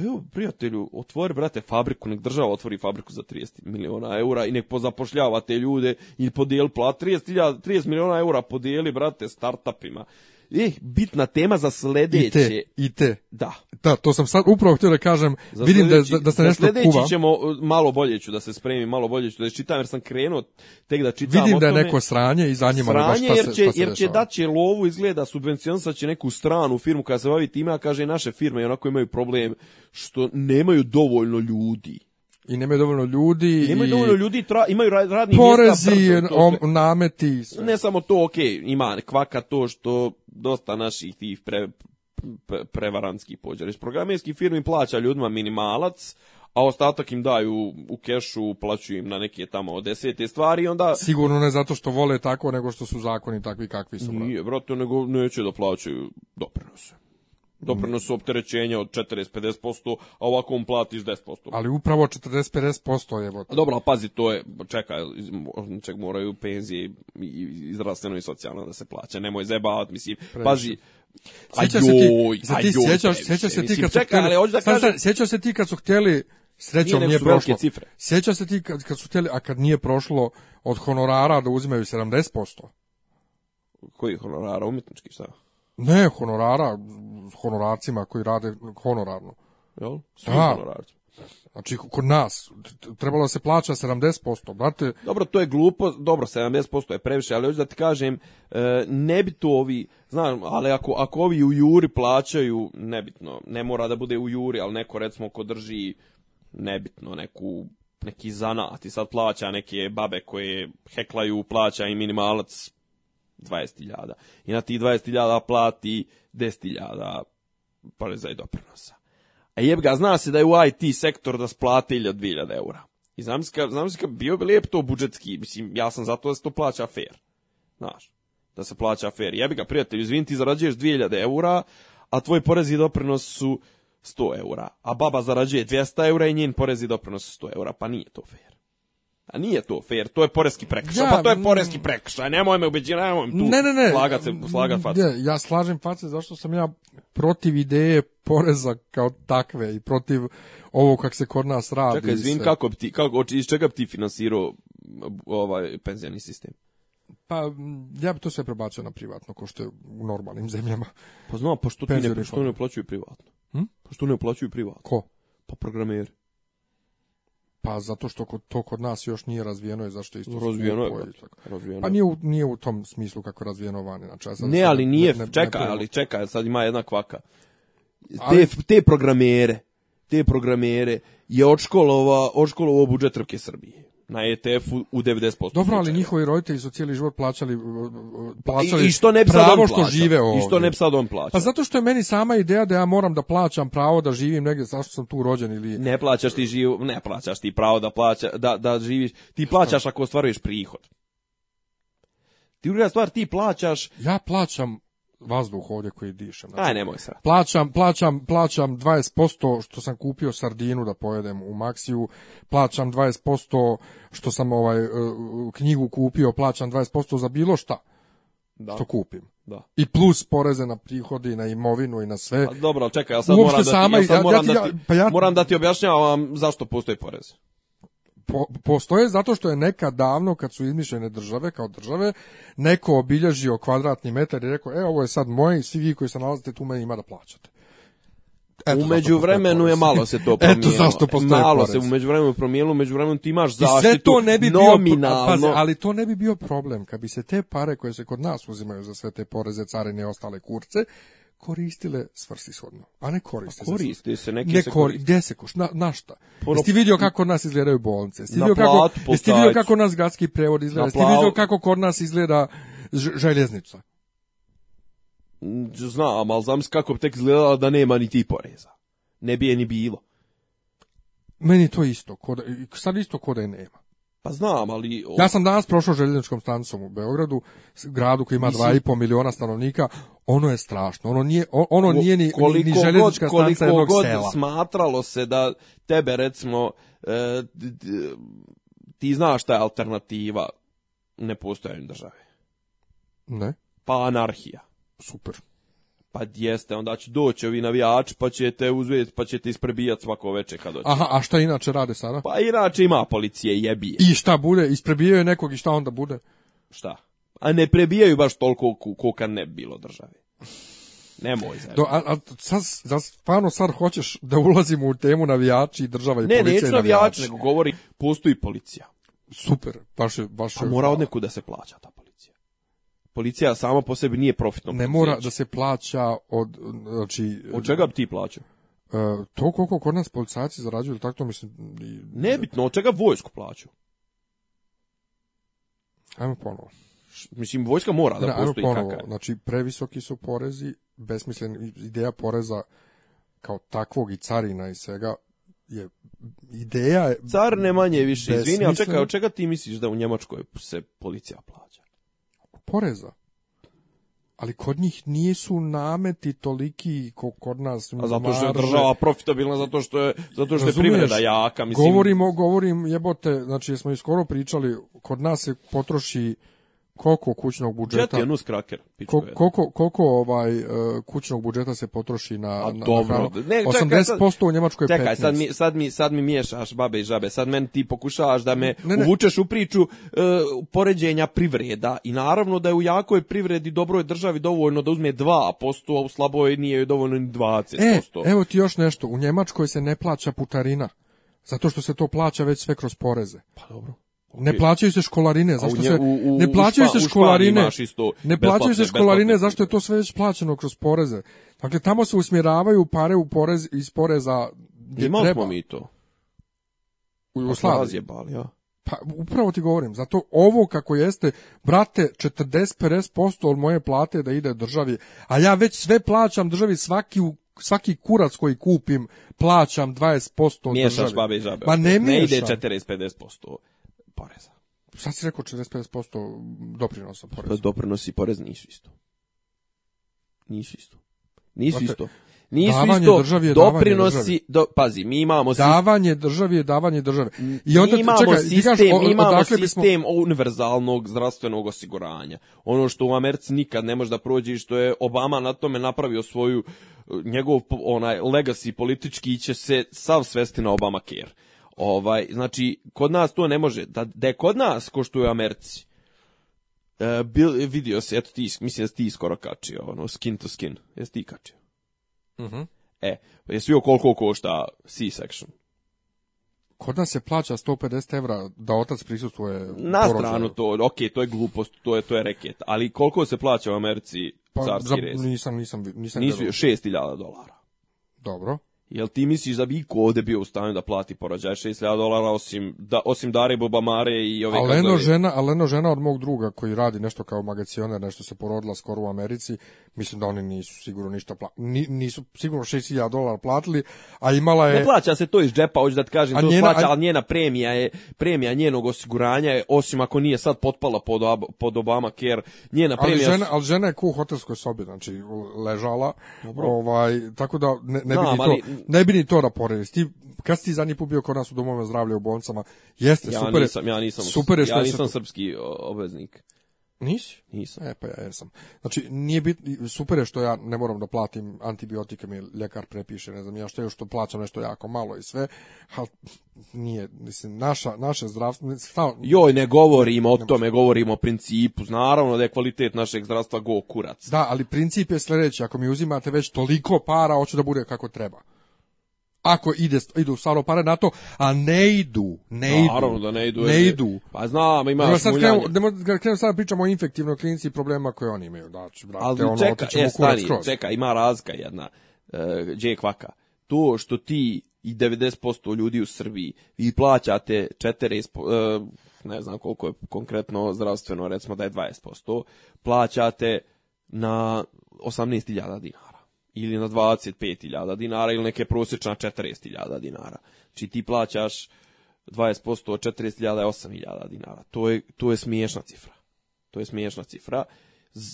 evo, prijatelju, otvori, brate, fabriku, nek država otvori fabriku za 30 miliona eura i nek pozapošljava te ljude i podijeli plat, 30, 30 miliona eura podijeli, brate, startupima je bitna tema za sledeće. I te, i te. Da. Da, to sam sad upravo htio da kažem, za vidim da sledeći, da, da se nešto kuva. ćemo, e, malo bolje ću da se spremim, malo bolje ću da čitam, jer sam krenuo tek da čitam Vidim da je neko sranje i zanima baš šta jer će, se, jer će da će lovu izgleda subvencionisat će neku stranu firmu koja se bavi time, a kaže naše firme i onako imaju problem što nemaju dovoljno ljudi i nemaju dovoljno ljudi. Nemaju i dovoljno ljudi, tra, imaju radni porezi, mjesta. Porezi, nameti. Sve. Ne samo to, ok, ima kvaka to što dosta naših tih pre, pre, prevaranskih pođe. Programerski firmi plaća ljudima minimalac, a ostatak im daju u kešu, uplaćuju im na neke tamo desete stvari i onda... Sigurno ne zato što vole tako, nego što su zakoni takvi kakvi su. Nije, brate, nego neće da plaćaju doprinose doprinosu mhm. opterećenja od 40-50%, a ovako mu platiš 10%. Ali upravo 40-50% je... A dobro, ali pazi, to je, čeka, ček moraju penzije i zdravstveno i socijalno da se plaća, nemoj zebat, mislim, Previše. pazi, Sjećaš se ti, se ti sjećaš, se ti kad čeka, htjeli, da se ti kad su htjeli Srećom nije, prošlo. Cifre. Sjećaš se ti kad, kad su htjeli, a kad nije prošlo od honorara da uzimaju 70%. Koji honorara, umjetnički, šta? Ne, honorara, honorarcima koji rade honorarno. Jel? Svi da. honorarci. Znači, kod nas, trebalo da se plaća 70%, brate. Dobro, to je glupo, dobro, 70% je previše, ali hoću da ti kažem, e, ne bi to ovi, znam, ali ako, ako ovi u juri plaćaju, nebitno, ne mora da bude u juri, ali neko, recimo, ko drži, nebitno, neku neki zanat i sad plaća neke babe koje heklaju, plaća i minimalac 20.000 i na tih 20.000 plati 10.000 poreza i doprinosa. A jeb ga, zna se da je u IT sektor da splate 1000-2000 eura. I znam se, ka, znam se ka bio bi lijep to budžetski, mislim, ja sam zato da se to plaća fair. Znaš, da se plaća fair. Jebi ga, prijatelju, izvin, ti zarađuješ 2000 eura, a tvoj porezi i doprinos su 100 eura. A baba zarađuje 200 eura i njen porezi i doprinos su 100 eura, pa nije to fair. A nije to fair, to je poreski prekršaj. Da, pa to je poreski prekršaj. Nemoj me ubeđivati, nemoj me tu ne, ne, ne. slagat se, slagat face. Ne, ja slažem face zašto sam ja protiv ideje poreza kao takve i protiv ovo kak se kod nas radi. Čekaj, izvin, kako bi ti, kako, iz čega bi ti finansirao ovaj penzijani sistem? Pa, ja bi to sve prebacio na privatno, ko što je u normalnim zemljama. Pa znam, pa što, ti ne, pa što ne uplaćuju privatno? Hm? Pa što ne uplaćuju privatno? Ko? Pa programeri. Pa zato što kod, to kod nas još nije razvijeno i zašto isto razvijeno je, brate, razvijeno. Pa nije u, nije u tom smislu kako razvijeno vani, znači ja Ne, ali nije, ne, ne, čeka, ne ali čeka, sad ima jedna kvaka. Te ali... te programere, te programere je odškolovao odškolovao budžet Republike Srbije na ETF-u u 90%. Dobro, ali njihovi roditelji su cijeli život plaćali plaćali I, i što ne bi pravo što plaća. žive ovdje. I što ne bi sad on plaća. Pa zato što je meni sama ideja da ja moram da plaćam pravo da živim negdje zašto sam tu rođen ili Ne plaćaš ti živ, ne plaćaš ti pravo da plaća da da živiš. Ti plaćaš ako ostvaruješ prihod. Ti druga stvar ti plaćaš Ja plaćam vazduh ovdje koji dišem. Znači, Aj, nemoj sad. Plaćam, plaćam, plaćam 20% što sam kupio sardinu da pojedem u Maxiju, plaćam 20% što sam ovaj e, knjigu kupio, plaćam 20% za bilo šta da. što kupim. Da. I plus poreze na prihodi, na imovinu i na sve. A, dobro, čekaj, ja sad Uopšte moram da ti, moram, da pa ja, moram da ti objašnjavam zašto postoji poreze postoje zato što je nekad davno kad su izmišljene države kao države neko obilježio kvadratni metar i rekao e ovo je sad moje i svi vi koji se nalazite tu meni ima da plaćate. Eto, umeđu vremenu je malo se to promijenilo. Eto zašto postoje Malo porez. se umeđu vremenu promijelo, umeđu vremenu ti imaš zaštitu I sve to ne bi nominalno. Bio, pazi, ali to ne bi bio problem kad bi se te pare koje se kod nas uzimaju za sve te poreze, carine i ostale kurce, koristile svrsishodno. A ne koriste. A pa koriste se, neki ne se koriste. Gde se koš, na, na šta? Poro... Jeste vidio kako nas izgledaju bolnice? Jeste vidio, kako, jeste vidio kako nas gradski prevod izgleda? Jeste vidio kako kod nas izgleda željeznica? Mm, znam, ali znam kako bi tek izgledala da nema ni ti poreza. Ne bi je ni bilo. Meni to isto. Kod, sad isto kod je nema. Pa znam, ali... Ja sam danas prošao željezničkom stanicom u Beogradu, gradu koji ima Mislim... 2,5 miliona stanovnika, ono je strašno, ono nije, ono nije ni, koliko ni željeznička god, stanica jednog god sela. smatralo se da tebe, recimo, e, ti znaš šta je alternativa nepostojanju države. Ne. Pa anarhija. Super. Pa jeste, onda će doći ovi navijači, pa će te uzeti, pa će te isprebijati svako veče kad dođe. Aha, a šta inače rade sada? Pa inače ima policije, jebije. I šta bude? Isprebijaju nekog i šta onda bude? Šta? A ne prebijaju baš toliko koliko ne bilo države. Nemoj zajedno. Do, a, a sad, sad, stvarno sad hoćeš da ulazimo u temu navijači i država i ne, policija i navijači. Ne, neću nego govori, postoji policija. Super, baš je... Baš pa je mora od neku da se plaća ta policija sama po sebi nije profitno. Ne mora da se plaća od, znači... Od čega bi ti plaćao? Uh, to koliko kod nas policajci zarađuju, tako mislim... Nebitno, od čega vojsku plaću? Ajmo ponovo. Mislim, vojska mora da ne, postoji ajmo ponovo. Kaka. Znači, previsoki su porezi, besmislen, ideja poreza kao takvog i carina i svega je ideja... Je Car ne manje više, izvini, ali čekaj, od čega ti misliš da u Njemačkoj se policija plaća? poreza. Ali kod njih nisu nameti toliki ko kod nas. A zato što je država profitabilna, zato što je, zato što je privreda jaka. Mislim. Govorimo, govorim, jebote, znači smo i skoro pričali, kod nas se potroši koliko kućnog budžeta Jet je nus kraker koliko koliko ovaj uh, kućnog budžeta se potroši na A, na, dobro. ne, čekaj, 80% sad, u Njemačkoj je čekaj, 15 sad mi sad mi sad mi miješaš babe i žabe sad men ti pokušavaš da me ne, ne. uvučeš u priču uh, poređenja privreda i naravno da je u jakoj privredi dobroj državi dovoljno da uzme 2% a u slaboj nije joj dovoljno ni 20% e, evo ti još nešto u Njemačkoj se ne plaća putarina zato što se to plaća već sve kroz poreze pa dobro Okay. Ne plaćaju se školarine, zašto se ne plaćaju se školarine? ne plaćaju se školarine, zašto je to sve već plaćeno kroz poreze? Dakle tamo se usmjeravaju pare u porez iz poreza. Imali treba. smo mi to. U pa Jugoslaviji bali, ja. Pa upravo ti govorim, zato ovo kako jeste, brate, 40-50% od moje plate da ide državi, a ja već sve plaćam državi svaki svaki kurac koji kupim plaćam 20% od Miješaš države. babe i žabe. Pa ne, ne ide 40-50% poreza. Sad si rekao 45% doprinosa poreza. Pa doprinos i porez nisu isto. Nisu isto. Nisu dakle, isto. Nisu davanje isto državi je doprinosi, državi. Do, pazi, mi imamo sistem. Davanje državi je davanje države. I onda, mi imamo čekaj, sistem, ti kaš, o, imamo sistem bismo... univerzalnog zdravstvenog osiguranja. Ono što u Americi nikad ne može da prođe i što je Obama na tome napravio svoju, njegov onaj legacy politički će se sav svesti na Obama care Ovaj, znači, kod nas to ne može. Da, da je kod nas, ko Americi, e, bil, vidio se, eto ti, mislim da si ti skoro kačio, ono, skin to skin. Jesi ti kačio? Mhm. Mm e, jesi vidio koliko košta C-section? Kod nas se plaća 150 evra da otac prisustuje Na stranu to, ok, to je glupost, to je, to je reket, ali koliko se plaća u Americi pa, carski za, rez? Nisam, nisam, nisam. Nisu, 6000 dolara. Dobro. Jel ti misliš da bi iko ovde bio u stanju da plati porađaj 6000 dolara osim, da, osim Dare Bobamare i ove Aleno žena, Aleno žena od mog druga koji radi nešto kao magacioner, nešto se porodila skoro u Americi, Mislim da oni nisu sigurno ništa platili. Ni, nisu sigurno 6000 dolara platili, a imala je... Ne plaća se to iz džepa, hoću da ti kažem, a to njena, plaća, ali njena premija je, premija njenog osiguranja je, osim ako nije sad potpala pod, pod Obama care, njena ali premija... Žena, ali žena je ku hotelskoj sobi, znači ležala, Dobro. ovaj, tako da ne, ne, Znam, bi, ni ali... to, ne bi ni to raporili. Da ti, kad si ti zadnji put bio kod nas u domove zdravlja u bolnicama, jeste, ja super, nisam, ja nisam, super je što ja nisam srpski obveznik. Nisi? Nisam. E, pa ja jesam. Znači, nije bit, super je što ja ne moram da platim antibiotike, mi ljekar prepiše, ne znam ja što je, što plaćam nešto jako malo i sve, ali nije, mislim, naša, naše zdravstvo... Stav... Joj, ne govorimo o tome, govorimo o principu, naravno da je kvalitet našeg zdravstva go kurac. Da, ali princip je sledeći, ako mi uzimate već toliko para, hoću da bude kako treba ako ide, idu samo pare na to, a ne idu, ne da, idu. Naravno da ne idu. Ne idu. Pa znam, ima Nemo sad krenu, krenu sad pričamo o infektivnoj klinici i problema koje oni imaju. Da, znači, brate, Ali ono, čeka, je, e, stari, čeka, ima razga jedna, gdje je kvaka. To što ti i 90% ljudi u Srbiji vi plaćate 40, e, ne znam koliko je konkretno zdravstveno, recimo da je 20%, plaćate na 18.000 dinara ili na 25.000 dinara ili neke prosječna 40.000 dinara. Znači ti plaćaš 20% od 40.000 je 8.000 dinara. To je, to je smiješna cifra. To je smiješna cifra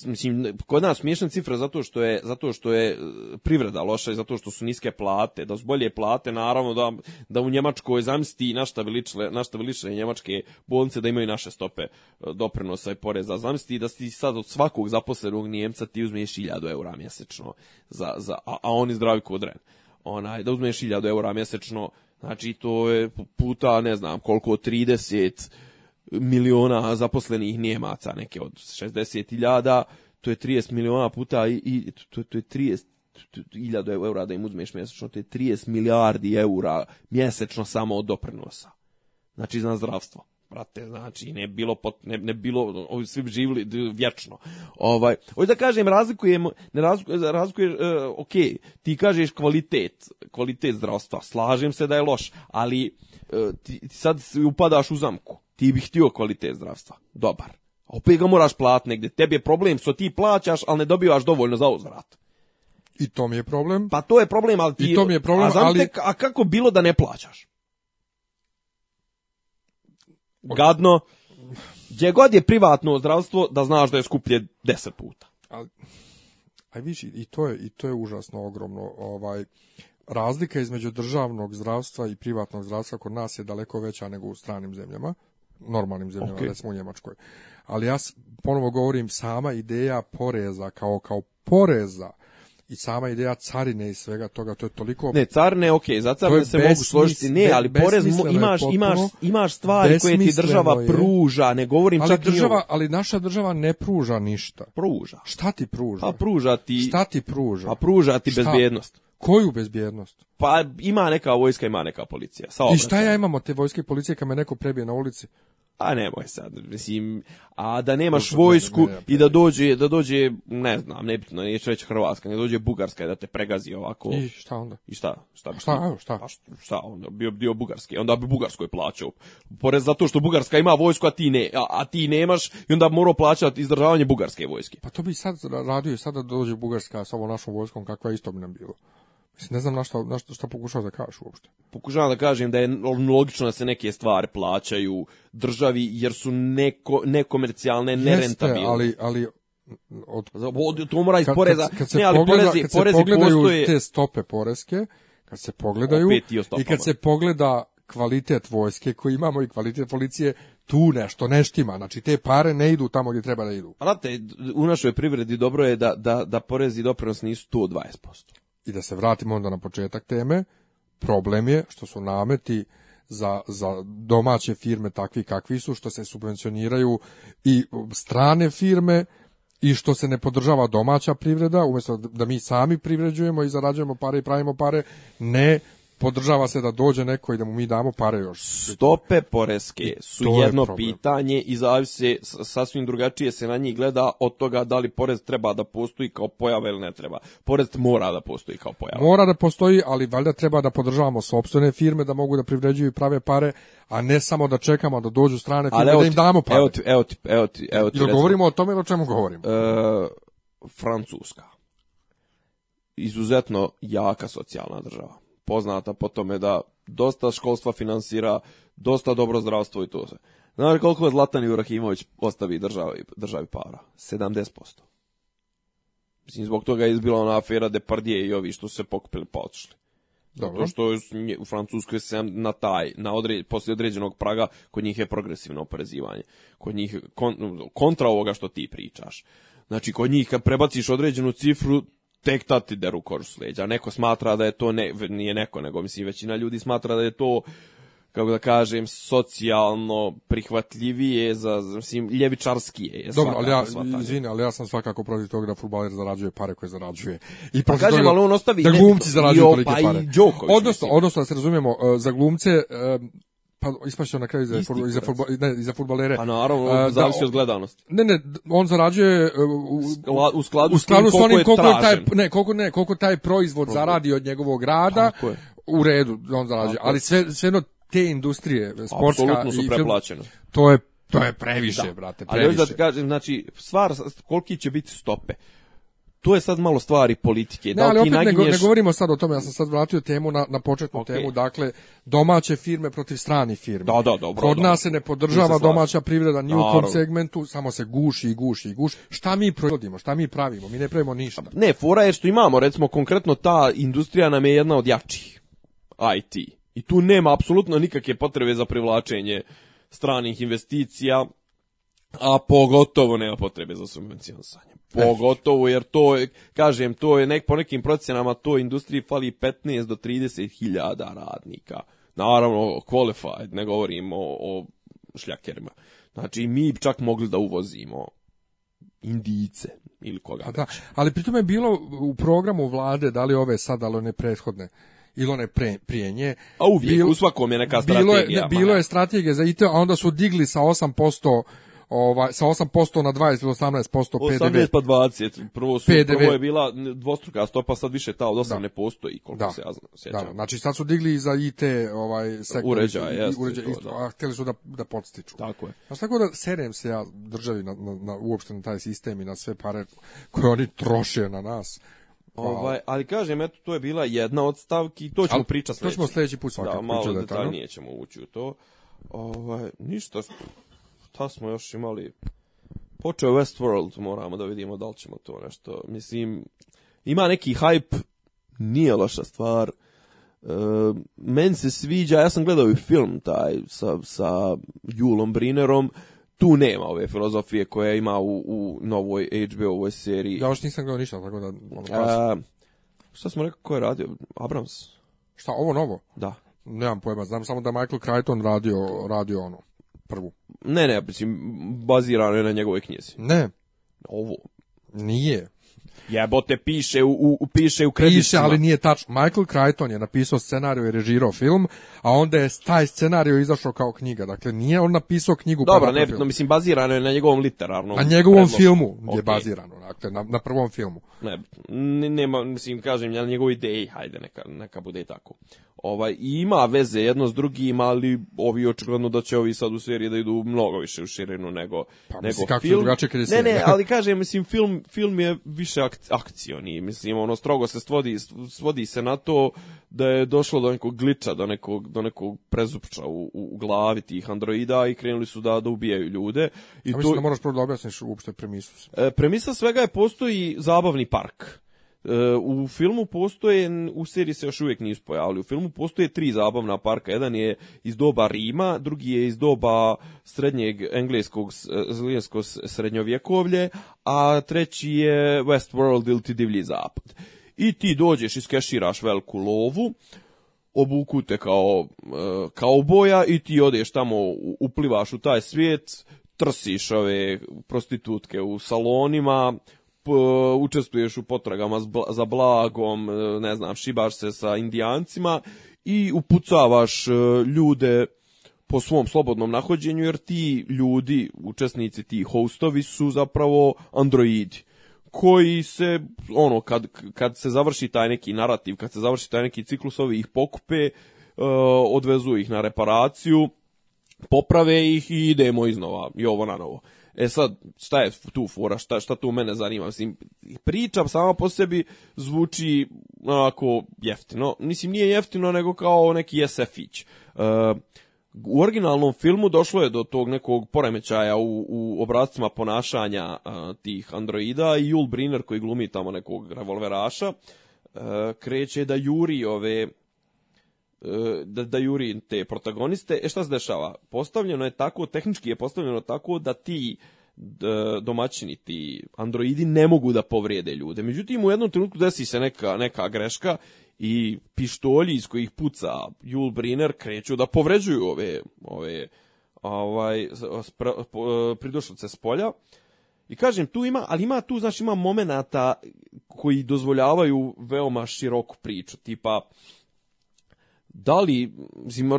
mislim, kod nas smiješna cifra zato što je zato što je e, privreda loša i zato što su niske plate, da su bolje plate, naravno da, da u Njemačkoj zamsti na šta bi ličile, na šta njemačke bolnice da imaju naše stope e, doprinosa i poreza zamsti da ti sad od svakog zaposlenog Njemca ti uzmeš 1000 € mjesečno za, za a, a oni zdravi kod ren. Onaj, da uzmeš 1000 € mjesečno, znači to je puta ne znam koliko 30 miliona zaposlenih Nijemaca, neke od 60.000, to je 30 miliona puta i, i to, to je 30 hiljada eura da im uzmeš mjesečno, to je 30 milijardi eura mjesečno samo od doprinosa. Znači za zdravstvo. Brate, znači, ne bilo, pot, ne, ne bilo, ovi svi živili vječno. Ovaj, hoću da kažem, razlikujemo, ne razlikuje, razlikuje uh, e, ok, ti kažeš kvalitet, kvalitet zdravstva, slažem se da je loš, ali uh, ti, ti sad upadaš u zamku ti bi htio kvalitet zdravstva, dobar. A opet ga moraš plat negde. Tebi je problem što ti plaćaš, ali ne dobivaš dovoljno za uzvrat. I to mi je problem. Pa to je problem, ali ti... I to mi je problem, a, ali... Te, a kako bilo da ne plaćaš? Gadno. Gdje god je privatno zdravstvo, da znaš da je skuplje 10 puta. Ali, aj viš, i to je, i to je užasno ogromno. Ovaj, razlika između državnog zdravstva i privatnog zdravstva kod nas je daleko veća nego u stranim zemljama normalnim zemljama, okay. recimo u Njemačkoj. Ali ja ponovo govorim sama ideja poreza kao kao poreza i sama ideja carine i svega toga, to je toliko... Ne, carne, ok, za carine se mogu složiti, ne, ali porez imaš, imaš, imaš stvari koje ti država je. pruža, ne govorim ali čak država, ni Ali naša država ne pruža ništa. Pruža. Šta ti pruža? Pa pruža ti... Šta ti pruža? Pa pruža ti šta? Koju bezbjednost? Pa ima neka vojska, ima neka policija. Sa I šta ja imam od te vojske i policije kad me neko prebije na ulici? A nemoj sad, mislim, a da nemaš vojsku i da dođe, da dođe, ne znam, nebitno, neću reći Hrvatska, ne da dođe Bugarska i da te pregazi ovako. I šta onda? I šta? Šta, bi, šta, evo, šta? Pa šta onda, bio dio Bugarske, onda bi Bugarskoj plaćao. Pored zato što Bugarska ima vojsku, a ti, ne, a, a ti nemaš i onda bi morao plaćati izdržavanje Bugarske vojske. Pa to bi sad radio sada da dođe Bugarska sa ovom našom vojskom, kakva isto bi nam bilo. Mislim, ne znam na šta, na šta, šta pokušava da kažeš uopšte. Pokušavam da kažem da je logično da se neke stvari plaćaju državi jer su neko, nekomercijalne, nerentabilne. Jeste, ali, ali od, od, to mora iz poreza. Kad, kad, se, ne, ali pogleda, porezi, kad se porezi pogledaju postoje... te stope poreske, kad se pogledaju i kad se pogleda kvalitet vojske koji imamo i kvalitet policije, tu nešto neštima, znači te pare ne idu tamo gdje treba da idu. Znate, u našoj privredi dobro je da, da, da porezi i doprinos nisu tu 20% i da se vratimo onda na početak teme, problem je što su nameti za, za domaće firme takvi kakvi su, što se subvencioniraju i strane firme i što se ne podržava domaća privreda, umjesto da mi sami privređujemo i zarađujemo pare i pravimo pare, ne, podržava se da dođe neko i da mu mi damo pare još. Stope poreske su jedno je pitanje i zavisi sasvim drugačije se na njih gleda od toga da li porez treba da postoji kao pojava ili ne treba. Porez mora da postoji kao pojava. Mora da postoji, ali valjda treba da podržavamo sopstvene firme da mogu da privređuju i prave pare, a ne samo da čekamo da dođu strane firme ti, da im damo pare. Evo ti, evo ti, evo ti, evo ti. Jel govorimo o tome o čemu govorimo? E, Francuska. Izuzetno jaka socijalna država poznata po tome da dosta školstva finansira, dosta dobro zdravstvo i to sve. Znaš koliko je Zlatan Jurahimović ostavi državi, državi para? 70%. Mislim, zbog toga je izbila ona afera Depardije i ovi što se pokupili pa otišli. Dobro. To što je u Francuskoj se na taj, na određen, poslije određenog praga, kod njih je progresivno oporezivanje. Kod njih, kon, kontra ovoga što ti pričaš. Znači, kod njih kad prebaciš određenu cifru, tek tad ti deru kožu s Neko smatra da je to, ne, nije neko, nego mislim većina ljudi smatra da je to kako da kažem, socijalno prihvatljivije, za, mislim, ljevičarskije je Dobro, ali ja, izvini, ali ja sam svakako protiv toga da futbaler zarađuje pare koje zarađuje. I pa kažem, toga, ali on ostavi... Da glumci zarađuju tolike pare. Odnosno, odnosno, da se razumijemo, e, za glumce e, pa ispašao na kraju za fudbal za fudbal ne za fudbalere. Pa naravno, a, da, zavisi da, od gledanosti. Ne, ne, on zarađuje e, u, u skladu, u skladu s onim koliko, koliko taj ne, koliko ne, koliko taj proizvod zaradi od njegovog rada. U redu, on zarađuje, ali sve sve te industrije sportska Absolutno su preplaćene. To je to je previše, da. brate, previše. Ali da ti kažem, znači, stvar koliki će biti stope to je sad malo stvari politike. Da ali opet naginješ... ne, govorimo sad o tome, ja sam sad vratio temu na, na početnu okay. temu, dakle, domaće firme protiv strani firme. Da, da, dobro. Kod nas se ne podržava domaća privreda ni u kom segmentu, samo se guši i guši i guši. Šta mi proizvodimo, šta mi pravimo, mi ne pravimo ništa. Ne, fora je što imamo, recimo, konkretno ta industrija nam je jedna od jačih, IT. I tu nema apsolutno nikakve potrebe za privlačenje stranih investicija, a pogotovo nema potrebe za subvencionisanje Pogotovo jer to, kažem, to je nek, po nekim procenama to industriji fali 15 do 30 hiljada radnika. Naravno, qualified, ne govorim o, o šljakerima. Znači, mi čak mogli da uvozimo indijice ili koga. Pa da, ali pritom je bilo u programu vlade, da li ove sad, ali one prethodne, ili one pre, prije nje. A uvijek, bilo, u svakom je neka strategija. Bilo je, ne, bilo je strategija za IT, a onda su digli sa 8% ovaj, sa 8% na 20 ili 18% PDV. 18 pa 20, prvo, su, PDV. prvo je bila dvostruka stopa, sad više ta od 8 da. ne postoji, koliko da. se ja znam, da, sjećam. Da, znači sad su digli za IT ovaj, sektor. Uređaj, jeste. Uređaj, to, isto, da. a hteli su da, da podstiču. Tako je. Znači tako da serem se ja državi na, na, na, uopšte na taj sistem i na sve pare koje oni troše na nas. Ovaj, ali kažem, eto, to je bila jedna od stavki i to ćemo pričati sljedeći. To ćemo sljedeći put svakako. Da, malo detaljnije ćemo ući u to. Ovaj, ništa, šta smo još imali? Počeo Westworld, moramo da vidimo da li ćemo to nešto. Mislim, ima neki hype, nije loša stvar. E, men se sviđa, ja sam gledao i film taj sa, sa Julom Brinerom, tu nema ove filozofije koja ima u, u novoj HBO-ovoj seriji. Ja još nisam gledao ništa, tako da... Ono, e, šta smo rekao, ko je radio? Abrams? Šta, ovo novo? Da. Nemam pojma, znam samo da Michael Crichton radio, radio ono prvu. Ne, ne, mislim, bazirano je na njegove knjizi. Ne. Ovo. Nije. Jebote, piše u, u, piše u kreditima. Piše, ali nije tačno. Michael Crichton je napisao scenariju i režirao film, a onda je taj scenariju izašao kao knjiga. Dakle, nije on napisao knjigu. Pa Dobro, nebitno, mislim, bazirano je na njegovom literarnom. Na njegovom predlogu. filmu okay. je bazirano dakle, na, na prvom filmu. Ne, nema, mislim, kažem, ja na njegovu ideji, hajde, neka, neka bude tako. Ovaj, ima veze jedno s drugim, ali ovi očigledno da će ovi sad u seriji da idu mnogo više u širinu nego, pa, nego mislim, film. Kako ne, ne, ali kažem, mislim, film, film je više ak, akcioni, mislim, ono, strogo se svodi, svodi se na to da je došlo do nekog gliča, do nekog, do nekog prezupča u, u glavi tih androida i krenuli su da, da ubijaju ljude. I A mislim to... da moraš prvo da objasniš uopšte premisu. E, premisa svega svega je postoji zabavni park. E, u filmu postoje, u seriji se još uvijek nisu pojavili, u filmu postoje tri zabavna parka. Jedan je iz doba Rima, drugi je iz doba srednjeg engleskog, e, engleskog srednjovjekovlje, a treći je Westworld ili ti divlji zapad. I ti dođeš, i skeširaš veliku lovu, obuku te kao, e, kao boja i ti odeš tamo, uplivaš u taj svijet, trsiš ove prostitutke u salonima, učestvuješ u potragama za blagom, e, ne znam, šibaš se sa indijancima i upucavaš e, ljude po svom slobodnom nahođenju, jer ti ljudi, učesnici, ti hostovi su zapravo androidi koji se, ono, kad, kad se završi taj neki narativ, kad se završi taj neki ciklus, ovi ih pokupe, e, odvezu ih na reparaciju, poprave ih i idemo iznova i ovo na novo. E sad, šta je tu fora, šta, šta tu mene zanima, mislim, priča sama po sebi zvuči onako jeftino, mislim nije jeftino nego kao neki SF-ić. Uh, e, u originalnom filmu došlo je do tog nekog poremećaja u, u obrazcima ponašanja uh, tih androida i Yul Brynner koji glumi tamo nekog revolveraša uh, kreće da juri ove E, da, da juri te protagoniste, e šta se dešava? Postavljeno je tako, tehnički je postavljeno tako da ti domaćini, ti androidi ne mogu da povrijede ljude. Međutim, u jednom trenutku desi se neka, neka greška i pištolji iz kojih puca Jul Briner kreću da povređuju ove, ove ovaj, spra, pridošlice s polja. I kažem, tu ima, ali ima tu, znači, ima momenata koji dozvoljavaju veoma široku priču, tipa, da li, mislim,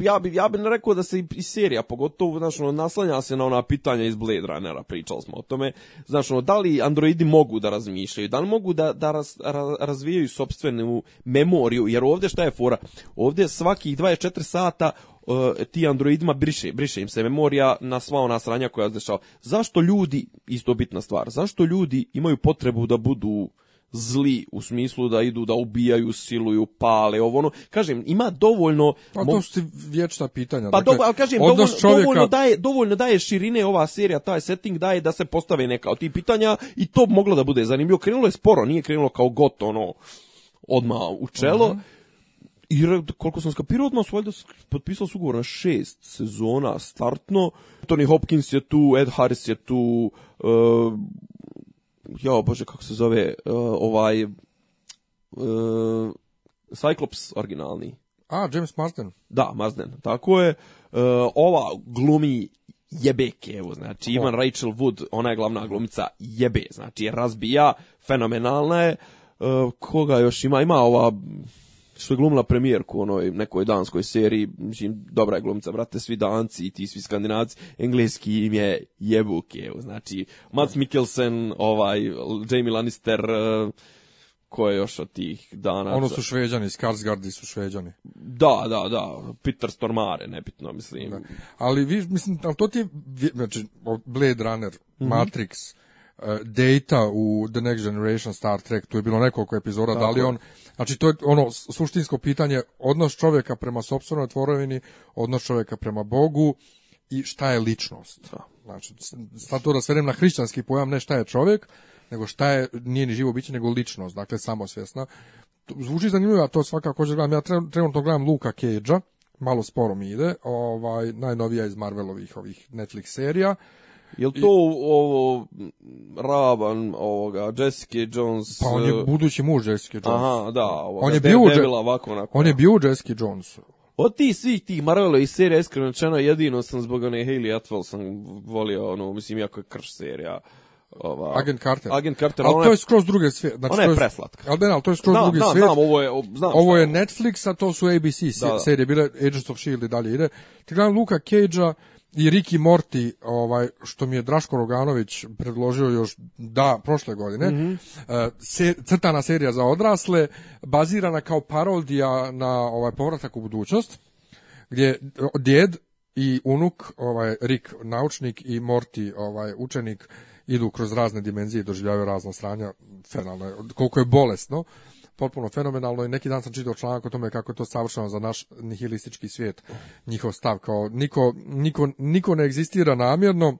ja bi, ja bi ne rekao da se i serija, pogotovo, znaš, ono, naslanja se na ona pitanja iz Blade Runnera, pričali smo o tome, znaš, ono, da li androidi mogu da razmišljaju, da li mogu da, da raz, raz, razvijaju sobstvenu memoriju, jer ovde šta je fora, ovdje svakih 24 sata uh, ti androidima briše, briše im se memorija na sva ona sranja koja se dešava. Zašto ljudi, isto bitna stvar, zašto ljudi imaju potrebu da budu zli u smislu da idu da ubijaju, siluju, pale, ovo ono. Kažem, ima dovoljno Pa to su vječna pitanja. Pa dakle, do, ali kažem dovoljno, čovjeka... dovoljno, daje dovoljno daje širine ova serija, taj setting daje da se postave neka od tih pitanja i to moglo da bude zanimljivo. Krenulo je sporo, nije krenulo kao got ono odma u čelo. Uh -huh. I koliko sam skapirao odmah su valjda su ugovor na šest sezona startno. Tony Hopkins je tu, Ed Harris je tu, uh, jao bože kako se zove uh, ovaj uh, Cyclops originalni. A, James Marsden. Da, Marsden, tako je. Uh, ova glumi jebeke, evo, znači oh. Ivan Rachel Wood, ona je glavna glumica jebe, znači je razbija, fenomenalna je. Uh, koga još ima? Ima ova što je glumila premijerku u onoj nekoj danskoj seriji, mislim, dobra je glumca, brate, svi danci i ti svi skandinavci, engleski im je jebuke, znači, Mats Mikkelsen, ovaj, Jamie Lannister, eh, ko je još od tih dana... Ono su šveđani, Skarsgardi su šveđani. Da, da, da, Peter Stormare, nebitno, mislim. Da. Ali vi, mislim, ali to ti je, znači, Blade Runner, mm -hmm. Matrix, E, data u The Next Generation Star Trek, tu je bilo nekoliko epizoda, Tako. da li on, znači to je ono suštinsko pitanje, odnos čovjeka prema sopstvenoj tvorovini, odnos čovjeka prema Bogu i šta je ličnost. Da. Znači, sad to rasvedem da na hrišćanski pojam, ne šta je čovjek, nego šta je, nije ni živo biće, nego ličnost, dakle samosvjesna. Zvuči zanimljivo, a to svakako gledam, ja trenutno gledam Luka Cage-a, malo sporo mi ide, ovaj, najnovija iz Marvelovih ovih Netflix serija, Jel to I, ovo ravan ovoga Jessica Jones? Pa on je eh, budući muž Jessica Jones. Aha, da, ovoga, on je bio debila, ovako onako. On je da. bio Jessica Jones. Od ti svih tih Marvela i serija iskreno rečeno jedino sam zbog one Hayley Atwell sam volio ono mislim jako je krš serija. Ova, Agent Carter. Agent Carter, ali ona, to je skroz druge sve, znači ona je, je preslatka. Ali ne, ali to je skroz znam, drugi znam, ovo je, znam ovo je Netflix, a to su ABC da, da. serije, bile Agents of Shield i dalje ide. Ti gledam Luka Cage-a, i Riki Morti, ovaj, što mi je Draško Roganović predložio još da, prošle godine, mm -hmm. se, crtana serija za odrasle, bazirana kao parodija na ovaj povratak u budućnost, gdje eh, djed i unuk, ovaj, Rick naučnik i Morti ovaj, učenik, idu kroz razne dimenzije i doživljavaju razna stranja, fenalno koliko je bolesno potpuno fenomenalno i neki dan sam čitao članak o tome kako je to savršeno za naš nihilistički svijet, njihov stav kao niko, niko, niko ne egzistira namjerno,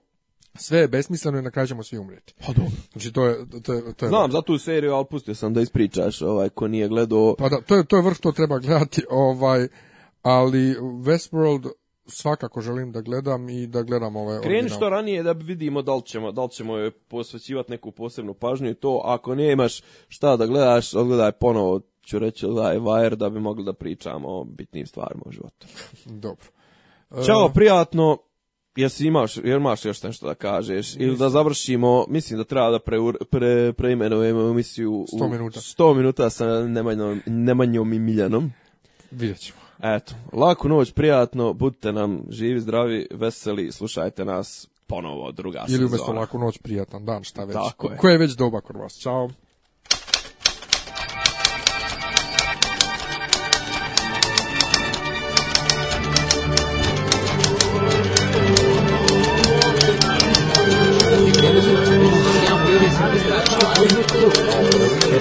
sve je besmisleno i na kraju ćemo svi umreti. Pa dobro. Znači to je to je to je Znam, za tu seriju al pustio sam da ispričaš, ovaj ko nije gledao. Pa da, to je to je vrh to treba gledati, ovaj ali Westworld svakako želim da gledam i da gledam ove Kreni što ranije da vidimo da li ćemo, da li ćemo posvećivati neku posebnu pažnju i to ako nemaš šta da gledaš, odgledaj ponovo ću reći odgledaj Wire da bi mogli da pričamo o bitnim stvarima u životu. Dobro. Ćao, e, prijatno. Jesi imaš, jer imaš još nešto da kažeš mislim. ili da završimo, mislim da treba da pre, pre, preimenujemo emisiju 100 minuta. 100 minuta sa Nemanjom, Nemanjom i Miljanom. Vidjet ćemo. Eto, laku noć, prijatno, budite nam živi, zdravi, veseli, slušajte nas ponovo, druga sezona. Ili umesto laku noć, prijatan dan, šta već. Tako je. Koje je već doba kod vas. Ćao. Thank you. Oh,